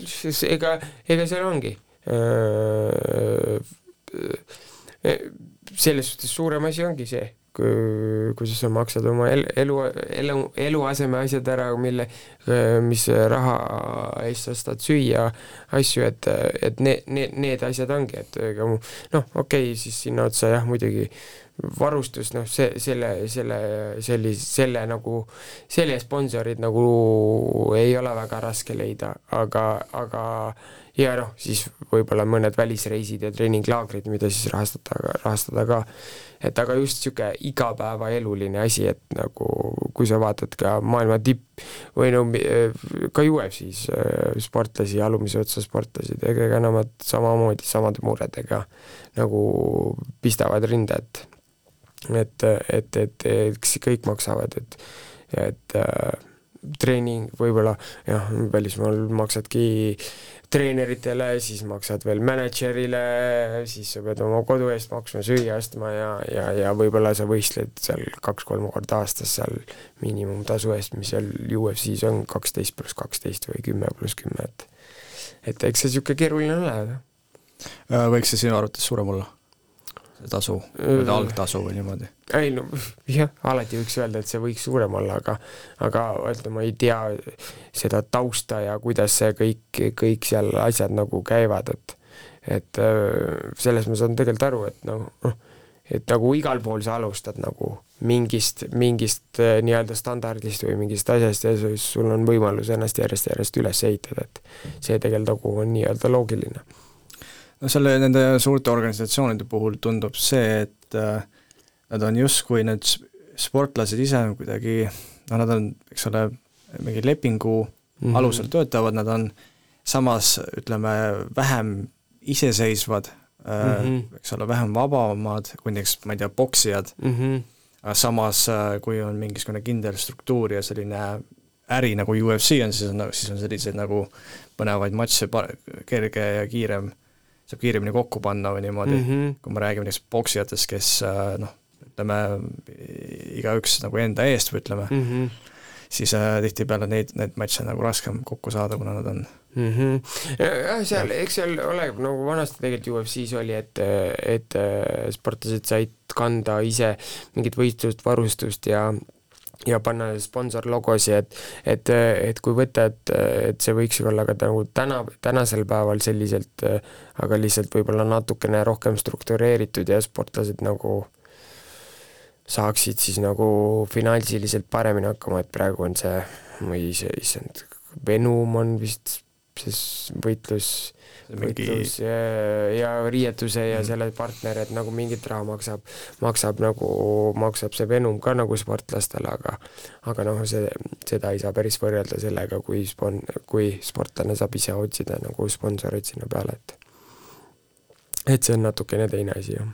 ega, ega seal ongi selles suhtes suurem asi ongi see, kui, kuidas sa maksad oma el, elu, elu, eluaseme asjad ära, mille, mis raha eest sa ostad süüa, asju, et, et need, need, need asjad ongi, et ega mu noh, okei okay,, siis sinna otsa jah, muidugi varustus, noh, see, selle, selle, sellise, selle nagu, selle sponsorid nagu ei ole väga raske leida, aga, aga ja noh, siis võib-olla mõned välisreisid ja treeninglaagrid, mida siis rahastada, rahastada ka. et aga just niisugune igapäevaeluline asi, et nagu kui sa vaatad ka maailma tipp või no ka UFC-s äh, sportlasi, alumise otsa sportlasi, ega nemad samamoodi samade muredega nagu pistavad rinda, et et, et, et eks kõik maksavad, et, et äh, treening võib-olla jah, välismaal maksadki treeneritele, siis maksad veel mänedžerile, siis sa pead oma kodu eest maksma, süüa ostma ja, ja, ja võib-olla sa võistled seal kaks-kolm korda aastas seal miinimumtasu eest, mis seal UFC-s on kaksteist pluss kaksteist või kümme pluss kümme, et et eks see niisugune keeruline ole. Äh, võiks see sinu arvates suurem olla? Tasu, algtasu või niimoodi? ei no jah, alati võiks öelda, et see võiks suurem olla, aga aga ütleme, ma ei tea seda tausta ja kuidas see kõik, kõik seal asjad nagu käivad, et et selles ma saan tegelikult aru, et noh, noh, et nagu igal pool sa alustad nagu mingist, mingist nii-öelda standardist või mingist asjast ja siis sul on võimalus ennast järjest-järjest üles ehitada, et see tegelikult nagu on nii-öelda loogiline no selle, nende suurte organisatsioonide puhul tundub see, et äh, nad on justkui need sportlased ise kuidagi, noh, nad on, eks ole, mingi lepingu mm -hmm. alusel töötavad, nad on samas ütleme, vähem iseseisvad mm, -hmm. eks ole, vähem vabamad kui näiteks, ma ei tea, poksijad mm, -hmm. aga samas, äh, kui on mingisugune kindel struktuur ja selline äri nagu UFC on, siis on, siis on selliseid nagu põnevaid matše kerge ja kiirem saab kiiremini kokku panna või niimoodi mm, -hmm. kui me räägime näiteks poksijatest, kes äh, noh, ütleme igaüks nagu enda eest või ütleme mm, -hmm. siis äh, tihtipeale neid, neid matše nagu raskem kokku saada, kuna nad on mm. -hmm. jah, seal, eks seal oleneb, nagu vanasti tegelikult UFC-s oli, et, et äh, sportlased said kanda ise mingit võistlust, varustust ja ja panna sponsorlogosi, et et, et kui võtta, et, et see võiks ju olla ka nagu täna, tänasel päeval selliselt, aga lihtsalt võib-olla natukene rohkem struktureeritud ja sportlased nagu saaksid siis nagu finantsiliselt paremini hakkama, et praegu on see, ma ei, issand, Venom on vist see võitlus, võitlus ja, ja riietuse ja mm. selle partner, et nagu mingit raha maksab, maksab nagu, maksab see Venom ka nagu sportlastele, aga aga noh, see, seda ei saa päris võrrelda sellega, kui spon-, kui sportlane saab ise otsida nagu sponsoreid sinna peale, et et see on natukene teine asi, jah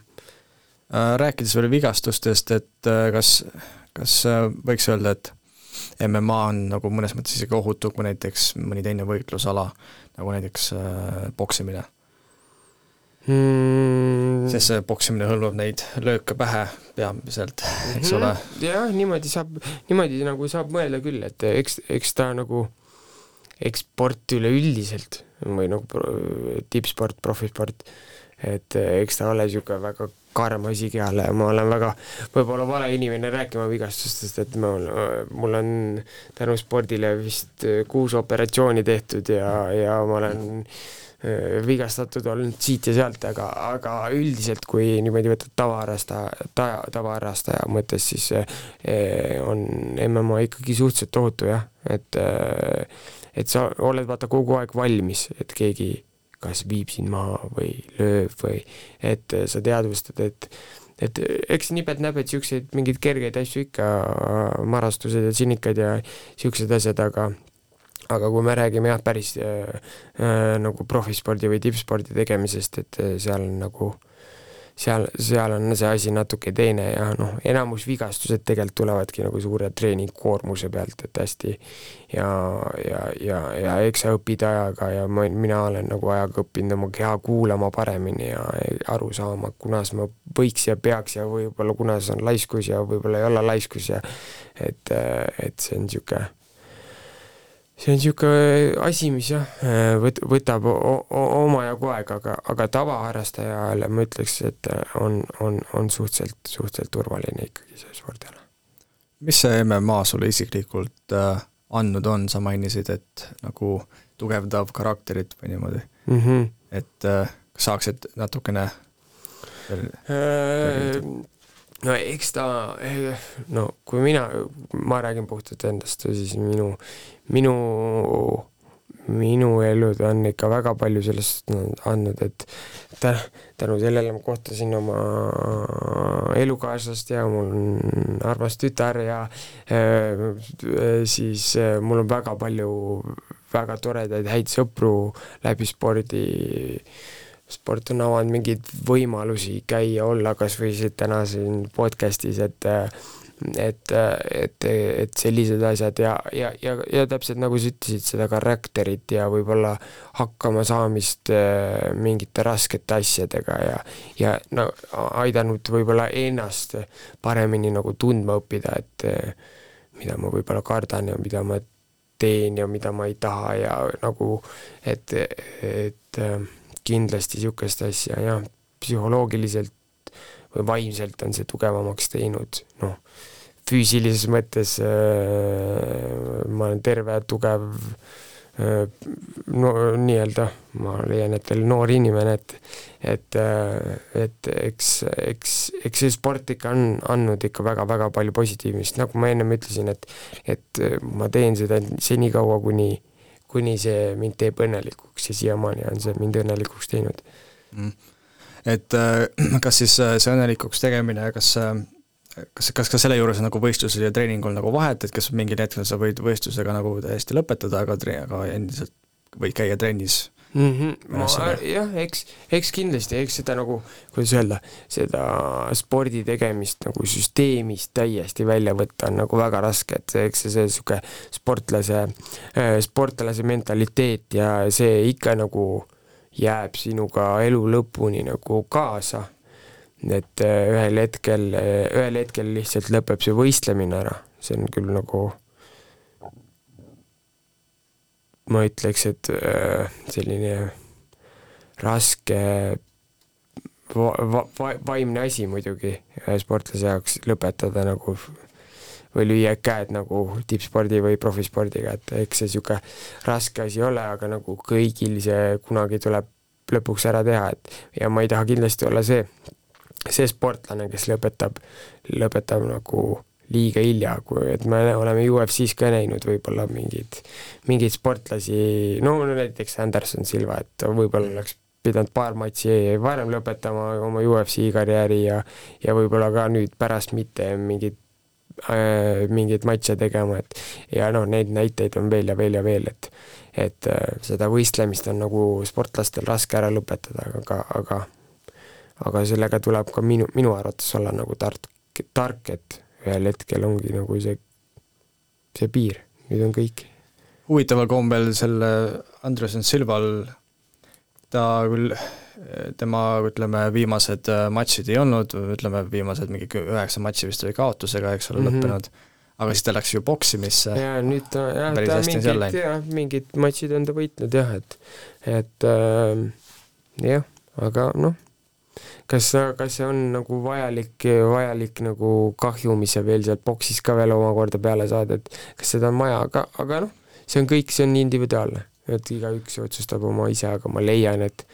Äh, rääkides veel vigastustest, et äh, kas, kas äh, võiks öelda, et MMA on nagu mõnes mõttes isegi ohutum kui näiteks mõni teine võitlusala, nagu näiteks poksimine mm.? sest see poksimine hõlmab neid lööke pähe peamiselt, eks ole. Mhm. jah, niimoodi saab, niimoodi nagu saab mõelda küll, et eks, eks ta nagu, eks sport üleüldiselt või nagu tippsport, profisport, et eks ta ole niisugune väga karm asi kehale. Ja ma olen väga võib-olla vale inimene rääkima vigastustest, et mul, mul on tänu spordile vist kuus operatsiooni tehtud ja, ja ma olen äh, vigastatud olnud siit ja sealt, aga, aga üldiselt, kui niimoodi võtad tavaharrastaja ta,, tavaharrastaja mõttes, siis eh, on MMA ikkagi suhteliselt ohutu jah, et et sa oled vaata kogu aeg valmis, et keegi kas viib sind maha või lööb või et sa teadvustad, et et eks nipet-näpet niisuguseid mingeid kergeid asju ikka, marastused ja sinikad ja niisugused asjad, aga aga kui me räägime jah, päris äh, äh, nagu profispordi või tippspordi tegemisest, et seal nagu äh, seal, seal on see asi natuke teine ja noh, enamus vigastused tegelikult tulevadki nagu suure treeningkoormuse pealt, et hästi ja, ja, ja, ja eks sa õpid ajaga ja ma, mina olen nagu ajaga õppinud oma keha kuulama paremini ja aru saama, kunas ma võiks ja peaks ja võib-olla kunas on laiskus ja võib-olla ei ole laiskus ja et, et see on niisugune see on niisugune asi, mis jah, võt-, võtab omajagu aega, aga, aga tavaharrastajale ma ütleks, et on, on, on suhteliselt, suhteliselt turvaline ikkagi see spordiala. mis see MMA sulle isiklikult äh, andnud on, sa mainisid, et nagu tugevdav karakterit või niimoodi mm, -hmm. et äh, kas saaksid natukene veel äh, no eks ta, no kui mina, ma räägin puhtalt endast, siis minu, minu, minu elud on ikka väga palju sellest andnud, et tä-, tänu sellele ma kohtasin oma elukaaslast ja mul on armas tütar ja äh, siis äh, mul on väga palju väga toredaid häid sõpru läbi spordi äh, sport on avanud mingeid võimalusi käia, olla kas või siin täna siin podcast'is, et et, et, et sellised asjad ja, ja, ja, ja täpselt nagu sa ütlesid, seda karakterit ja võib-olla hakkamasaamist äh, mingite raskete asjadega ja ja no aidanud võib-olla ennast paremini nagu tundma õppida, et äh, mida ma võib-olla kardan ja mida ma teen ja mida ma ei taha ja nagu et, et äh, kindlasti niisugust asja jah, psühholoogiliselt või vaimselt on see tugevamaks teinud, noh, füüsilises mõttes äh, ma olen terve, tugev äh, no nii-öelda, ma leian, et veel noor inimene, et et, äh, et eks, eks, eks see sport ikka on andnud ikka väga-väga palju positiivset, nagu ma ennem ütlesin, et et ma teen seda senikaua, kuni kuni see mind teeb õnnelikuks ja siiamaani on see mind õnnelikuks teinud. Mm.. et äh, kas siis äh, see õnnelikuks tegemine, kas äh, kas, kas ka selle juures on nagu võistlusel ja treeningul nagu vahet, et kas mingil hetkel sa võid võistlusega nagu täiesti lõpetada, aga tre-, aga endiselt võid käia trennis mm. -hmm. ma jah, eks, eks kindlasti, eks seda nagu, kuidas öelda, seda spordi tegemist nagu süsteemist täiesti välja võtta on nagu väga raske, et eks see, see niisugune sportlase, äh, sportlase mentaliteet ja see ikka nagu jääb sinuga elu lõpuni nagu kaasa. et äh, ühel hetkel, äh, ühel hetkel lihtsalt lõpeb see võistlemine ära, see on küll nagu ma ütleks, et äh, selline raske va-, va-, vaimne asi muidugi sportlase jaoks lõpetada nagu või lüüa käed nagu tippspordi või profispordiga, et eks see niisugune raske asi ole, aga nagu kõigil see kunagi tuleb lõpuks ära teha, et ja ma ei taha kindlasti olla see, see sportlane, kes lõpetab, lõpetab nagu liiga hilja, kui, et me oleme UFC-s ka näinud võib-olla mingeid, mingeid sportlasi, no näiteks Anderson Silva, et võib-olla oleks pidanud paar matši varem lõpetama oma UFC karjääri ja ja võib-olla ka nüüd pärast mitte mingeid äh, mingeid matše tegema, et ja noh, neid näiteid on veel ja veel ja veel, et et äh, seda võistlemist on nagu sportlastel raske ära lõpetada, aga, aga aga sellega tuleb ka minu, minu arvates olla nagu tark, tark, et ühel hetkel ongi nagu see, see piir, nüüd on kõik. huvitaval kombel selle Andresen Silval, ta küll, tema ütleme, viimased äh, matšid ei olnud, ütleme, viimased mingi üheksa matši vist oli kaotusega, eks ole mm, -hmm. lõppenud, aga siis ta läks ju poksimisse. jaa, nüüd ta, jah, ta mingid, jah, mingid matšid on ta võitnud jah, et et äh, jah, aga noh kas, kas see on nagu vajalik, vajalik nagu kahjumis ja veel sealt boksis ka veel omakorda peale saada, et kas seda on vaja, aga, aga noh, see on kõik, see on individuaalne, et igaüks otsustab oma ise, aga ma leian, et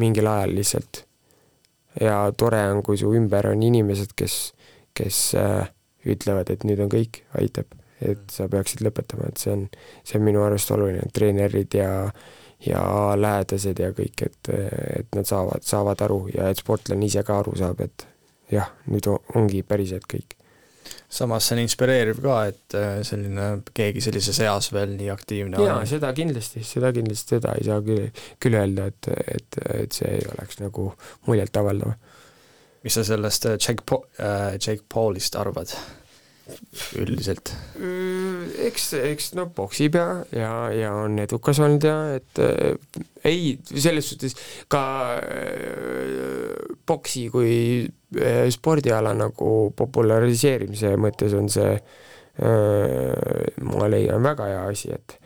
mingil ajal lihtsalt ja tore on, kui su ümber on inimesed, kes, kes äh, ütlevad, et nüüd on kõik, aitab, et sa peaksid lõpetama, et see on, see on minu arust oluline, treenerid ja äh, ja lähedased ja kõik, et, et nad saavad, saavad aru ja et sportlane ise ka aru saab, et jah, nüüd ongi päriselt kõik. samas see on inspireeriv ka, et äh, selline, keegi sellises eas veel nii aktiivne jaa, seda kindlasti, seda kindlasti, seda ei saa küll, küll öelda, et, et, et see ei oleks nagu muljetavaldav. mis sa sellest Jake Po-, äh, Jake Paulist arvad? Üldiselt? eks, eks no poksib ja, ja, ja on edukas olnud ja et äh, ei, selles suhtes ka äh, poksi kui äh, spordiala nagu populariseerimise mõttes on see äh, ma leian väga hea asi, et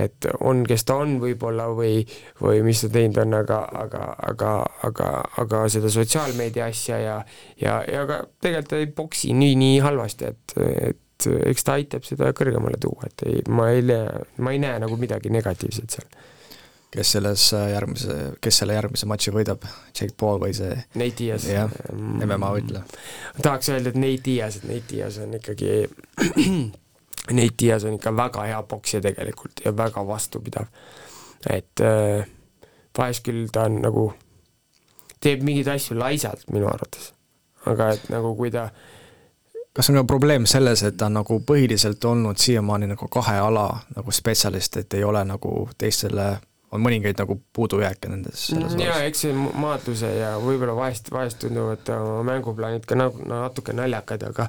et on, kes ta on võib-olla või, või mis ta teinud on, aga, aga, aga, aga, aga seda sotsiaalmeedia asja ja ja, ja ka tegelikult ta ei boksi nii, nii halvasti, et, et eks ta aitab seda kõrgemale tuua, et ei, ma ei näe, ma ei näe nagu midagi negatiivset seal. kes selles järgmise, kes selle järgmise matši võidab, Jake Paul või see Nate Diaz? jah, MMA võitleja. tahaks öelda, et Nate Diaz, et Nate Diaz on ikkagi Nate Diaz on ikka väga hea poksija tegelikult ja väga vastupidav. et äh, vahest küll ta on nagu, teeb mingeid asju laisalt minu arvates, aga et nagu kui ta kas on ka probleem selles, et ta on nagu põhiliselt olnud siiamaani nagu kahe ala nagu spetsialist, et ei ole nagu teistele on mõningaid nagu puudujääke nendes selles jaa, eks see maadluse ja võib-olla vahest, vahest tunduvad oma mänguplaanid ka nagu natuke naljakad, aga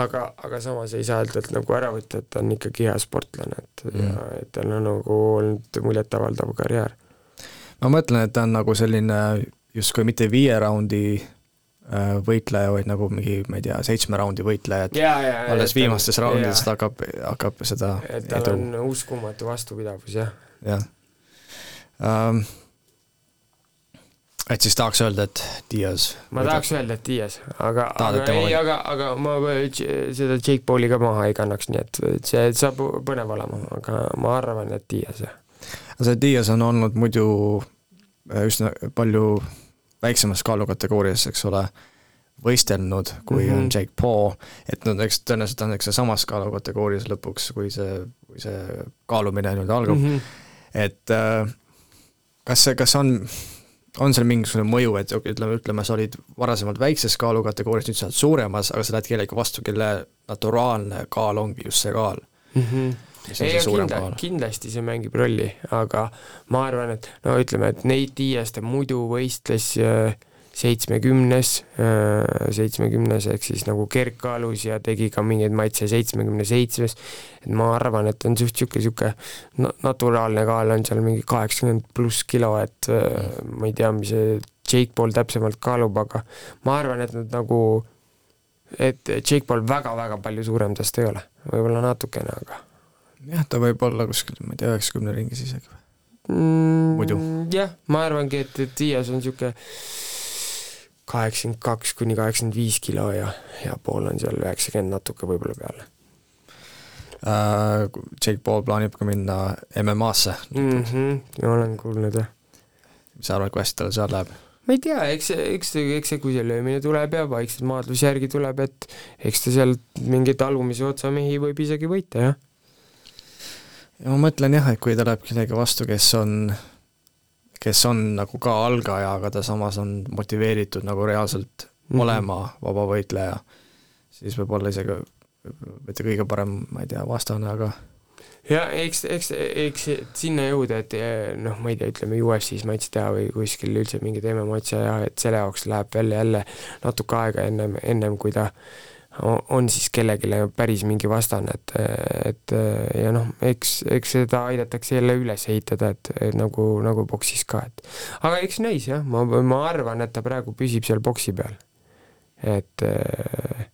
aga, aga samas ei saa öelda, et nagu ära võtta, et ta on ikkagi hea sportlane, et mm. ja et tal on nagu olnud muljetavaldav karjäär. ma mõtlen, et ta on nagu selline justkui mitte viie raundi äh, võitleja, vaid nagu mingi, ma ei tea, seitsme raundi võitleja, et ja, ja, alles viimastes raundides ta hakkab, hakkab seda et tal on uskumatu vastupidavus, jah. jah ähm,. et siis tahaks öelda, et Diaz. ma tahaks öelda, et Diaz, aga, aga ei, aga, aga ma seda Jake Pauli ka maha ei kannaks, nii et, et see saab põnev olema, aga ma arvan, et Diaz, jah. see Diaz on olnud muidu äh, üsna palju väiksemas kaalukategoorias, eks ole, võistelnud, kui mm -hmm. on mhm. Jake Paul, et no eks tõenäoliselt on eks see samas kaalukategoorias lõpuks, kui see, kui see kaalumine nüüd algab mm, -hmm. et äh, kas see, kas on, on seal mingisugune mõju, et ütleme, ütleme, sa olid varasemalt väikses kaalukategoorias, nüüd sa oled suuremas, aga sa lähed kellegi vastu, kelle naturaalne kaal ongi just see kaal mm. -hmm ei, kindla, kindlasti see mängib rolli, aga ma arvan, et no ütleme, et Nate Diaz ta muidu võistles äh, seitsmekümnes, äh, seitsmekümnes ehk siis nagu kergkaalus ja tegi ka mingeid matše seitsmekümne seitsmes, et ma arvan, et on suht niisugune, niisugune naturaalne kaal on seal mingi kaheksakümmend pluss kilo, et äh, ma ei tea, mis see Jake Paul täpsemalt kaalub, aga ma arvan, et nad nagu, et Jake Paul väga-väga palju suurem tast ei ole, võib-olla natukene, aga jah, ta võib olla kuskil, ma ei tea, üheksakümne ringis isegi mm,. muidu? jah, ma arvangi, et, et Dias on niisugune kaheksakümmend kaks kuni kaheksakümmend viis kilo ja, ja pool on seal üheksakümmend natuke võib-olla peale uh,. Jake Paul plaanib ka minna MMA-sse mm. -hmm, olen kuulnud, jah. mis sa arvad, kui hästi tal seal läheb? ma ei tea, eks eks eks see, kui see löömine tuleb ja vaikselt maadlus järgi tuleb, et eks ta sealt mingeid alumise otsa mehi võib isegi võita, jah. ja ma mõtlen jah, et kui tuleb kellegi vastu, kes on, kes on nagu ka algaja, aga ta samas on motiveeritud nagu reaalselt mm -hmm. olema vabavõitleja, siis võib-olla isegi mitte kõige parem, ma ei tea, vastane, aga ja eks, eks, eks sinna jõuda, et eh, noh, ma ei tea, ütleme UFC-s matš teha või kuskil üldse mingi teeme matši ja et selle jaoks läheb veel jälle natuke aega ennem, ennem kui ta on siis kellelegi päris mingi vastane, et, et ja noh, eks, eks seda aidatakse jälle üles ehitada, et, et nagu, nagu boksis ka, et aga eks näis jah, ma, ma arvan, et ta praegu püsib seal boksi peal. et äh,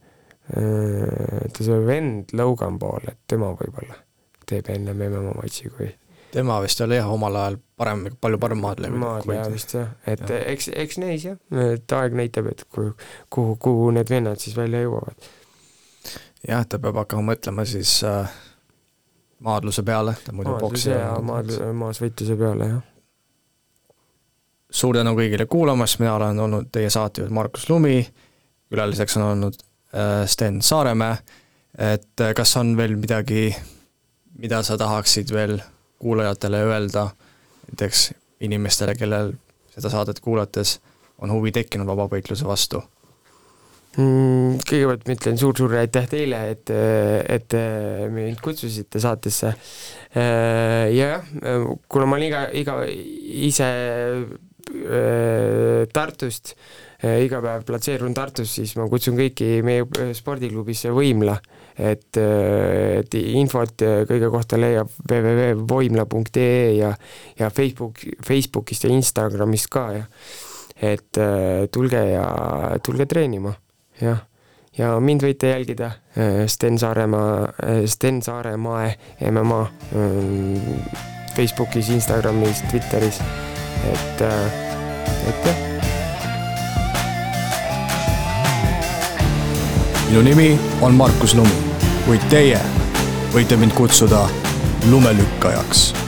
ta see vend Logan Paul, et tema võib-olla teeb ennem MMA matši kui tema vist oli jah, omal ajal parem, palju parem maadleja. maadleja vist jah, et ja. eks, eks näis jah, et aeg näitab, et kuhu, kuhu, kuhu need vennad siis välja jõuavad. Jah, ta peab hakkama mõtlema siis äh, maadluse peale, ta muidu poksija. maadluse, maasvõitluse peale, jah. suur tänu kõigile kuulamast, mina olen olnud teie saatejuht Markus Lumi, külaliseks on olnud äh, Sten Saaremäe, et äh, kas on veel midagi mida sa tahaksid veel kuulajatele öelda, näiteks inimestele, kellel seda saadet kuulates on huvi tekkinud vabavõitluse vastu? Kõigepealt ma ütlen suur-suur aitäh teile, et, et mind kutsusite saatesse. ja jah, kuna ma olen iga, iga ise äh, Tartust, iga päev platseerun Tartus, siis ma kutsun kõiki meie spordiklubisse Võimla et, et infot kõige kohta leiab www.voimla.ee ja, ja Facebook, Facebookist ja Instagramist ka ja et tulge ja tulge treenima, jah. ja mind võite jälgida Sten Saaremaa, Sten Saaremaa MMA Facebookis, Instagramis, Twitteris, et, et jah. Minu nimi on Markus Lumi kuid teie võite mind kutsuda lumelükkajaks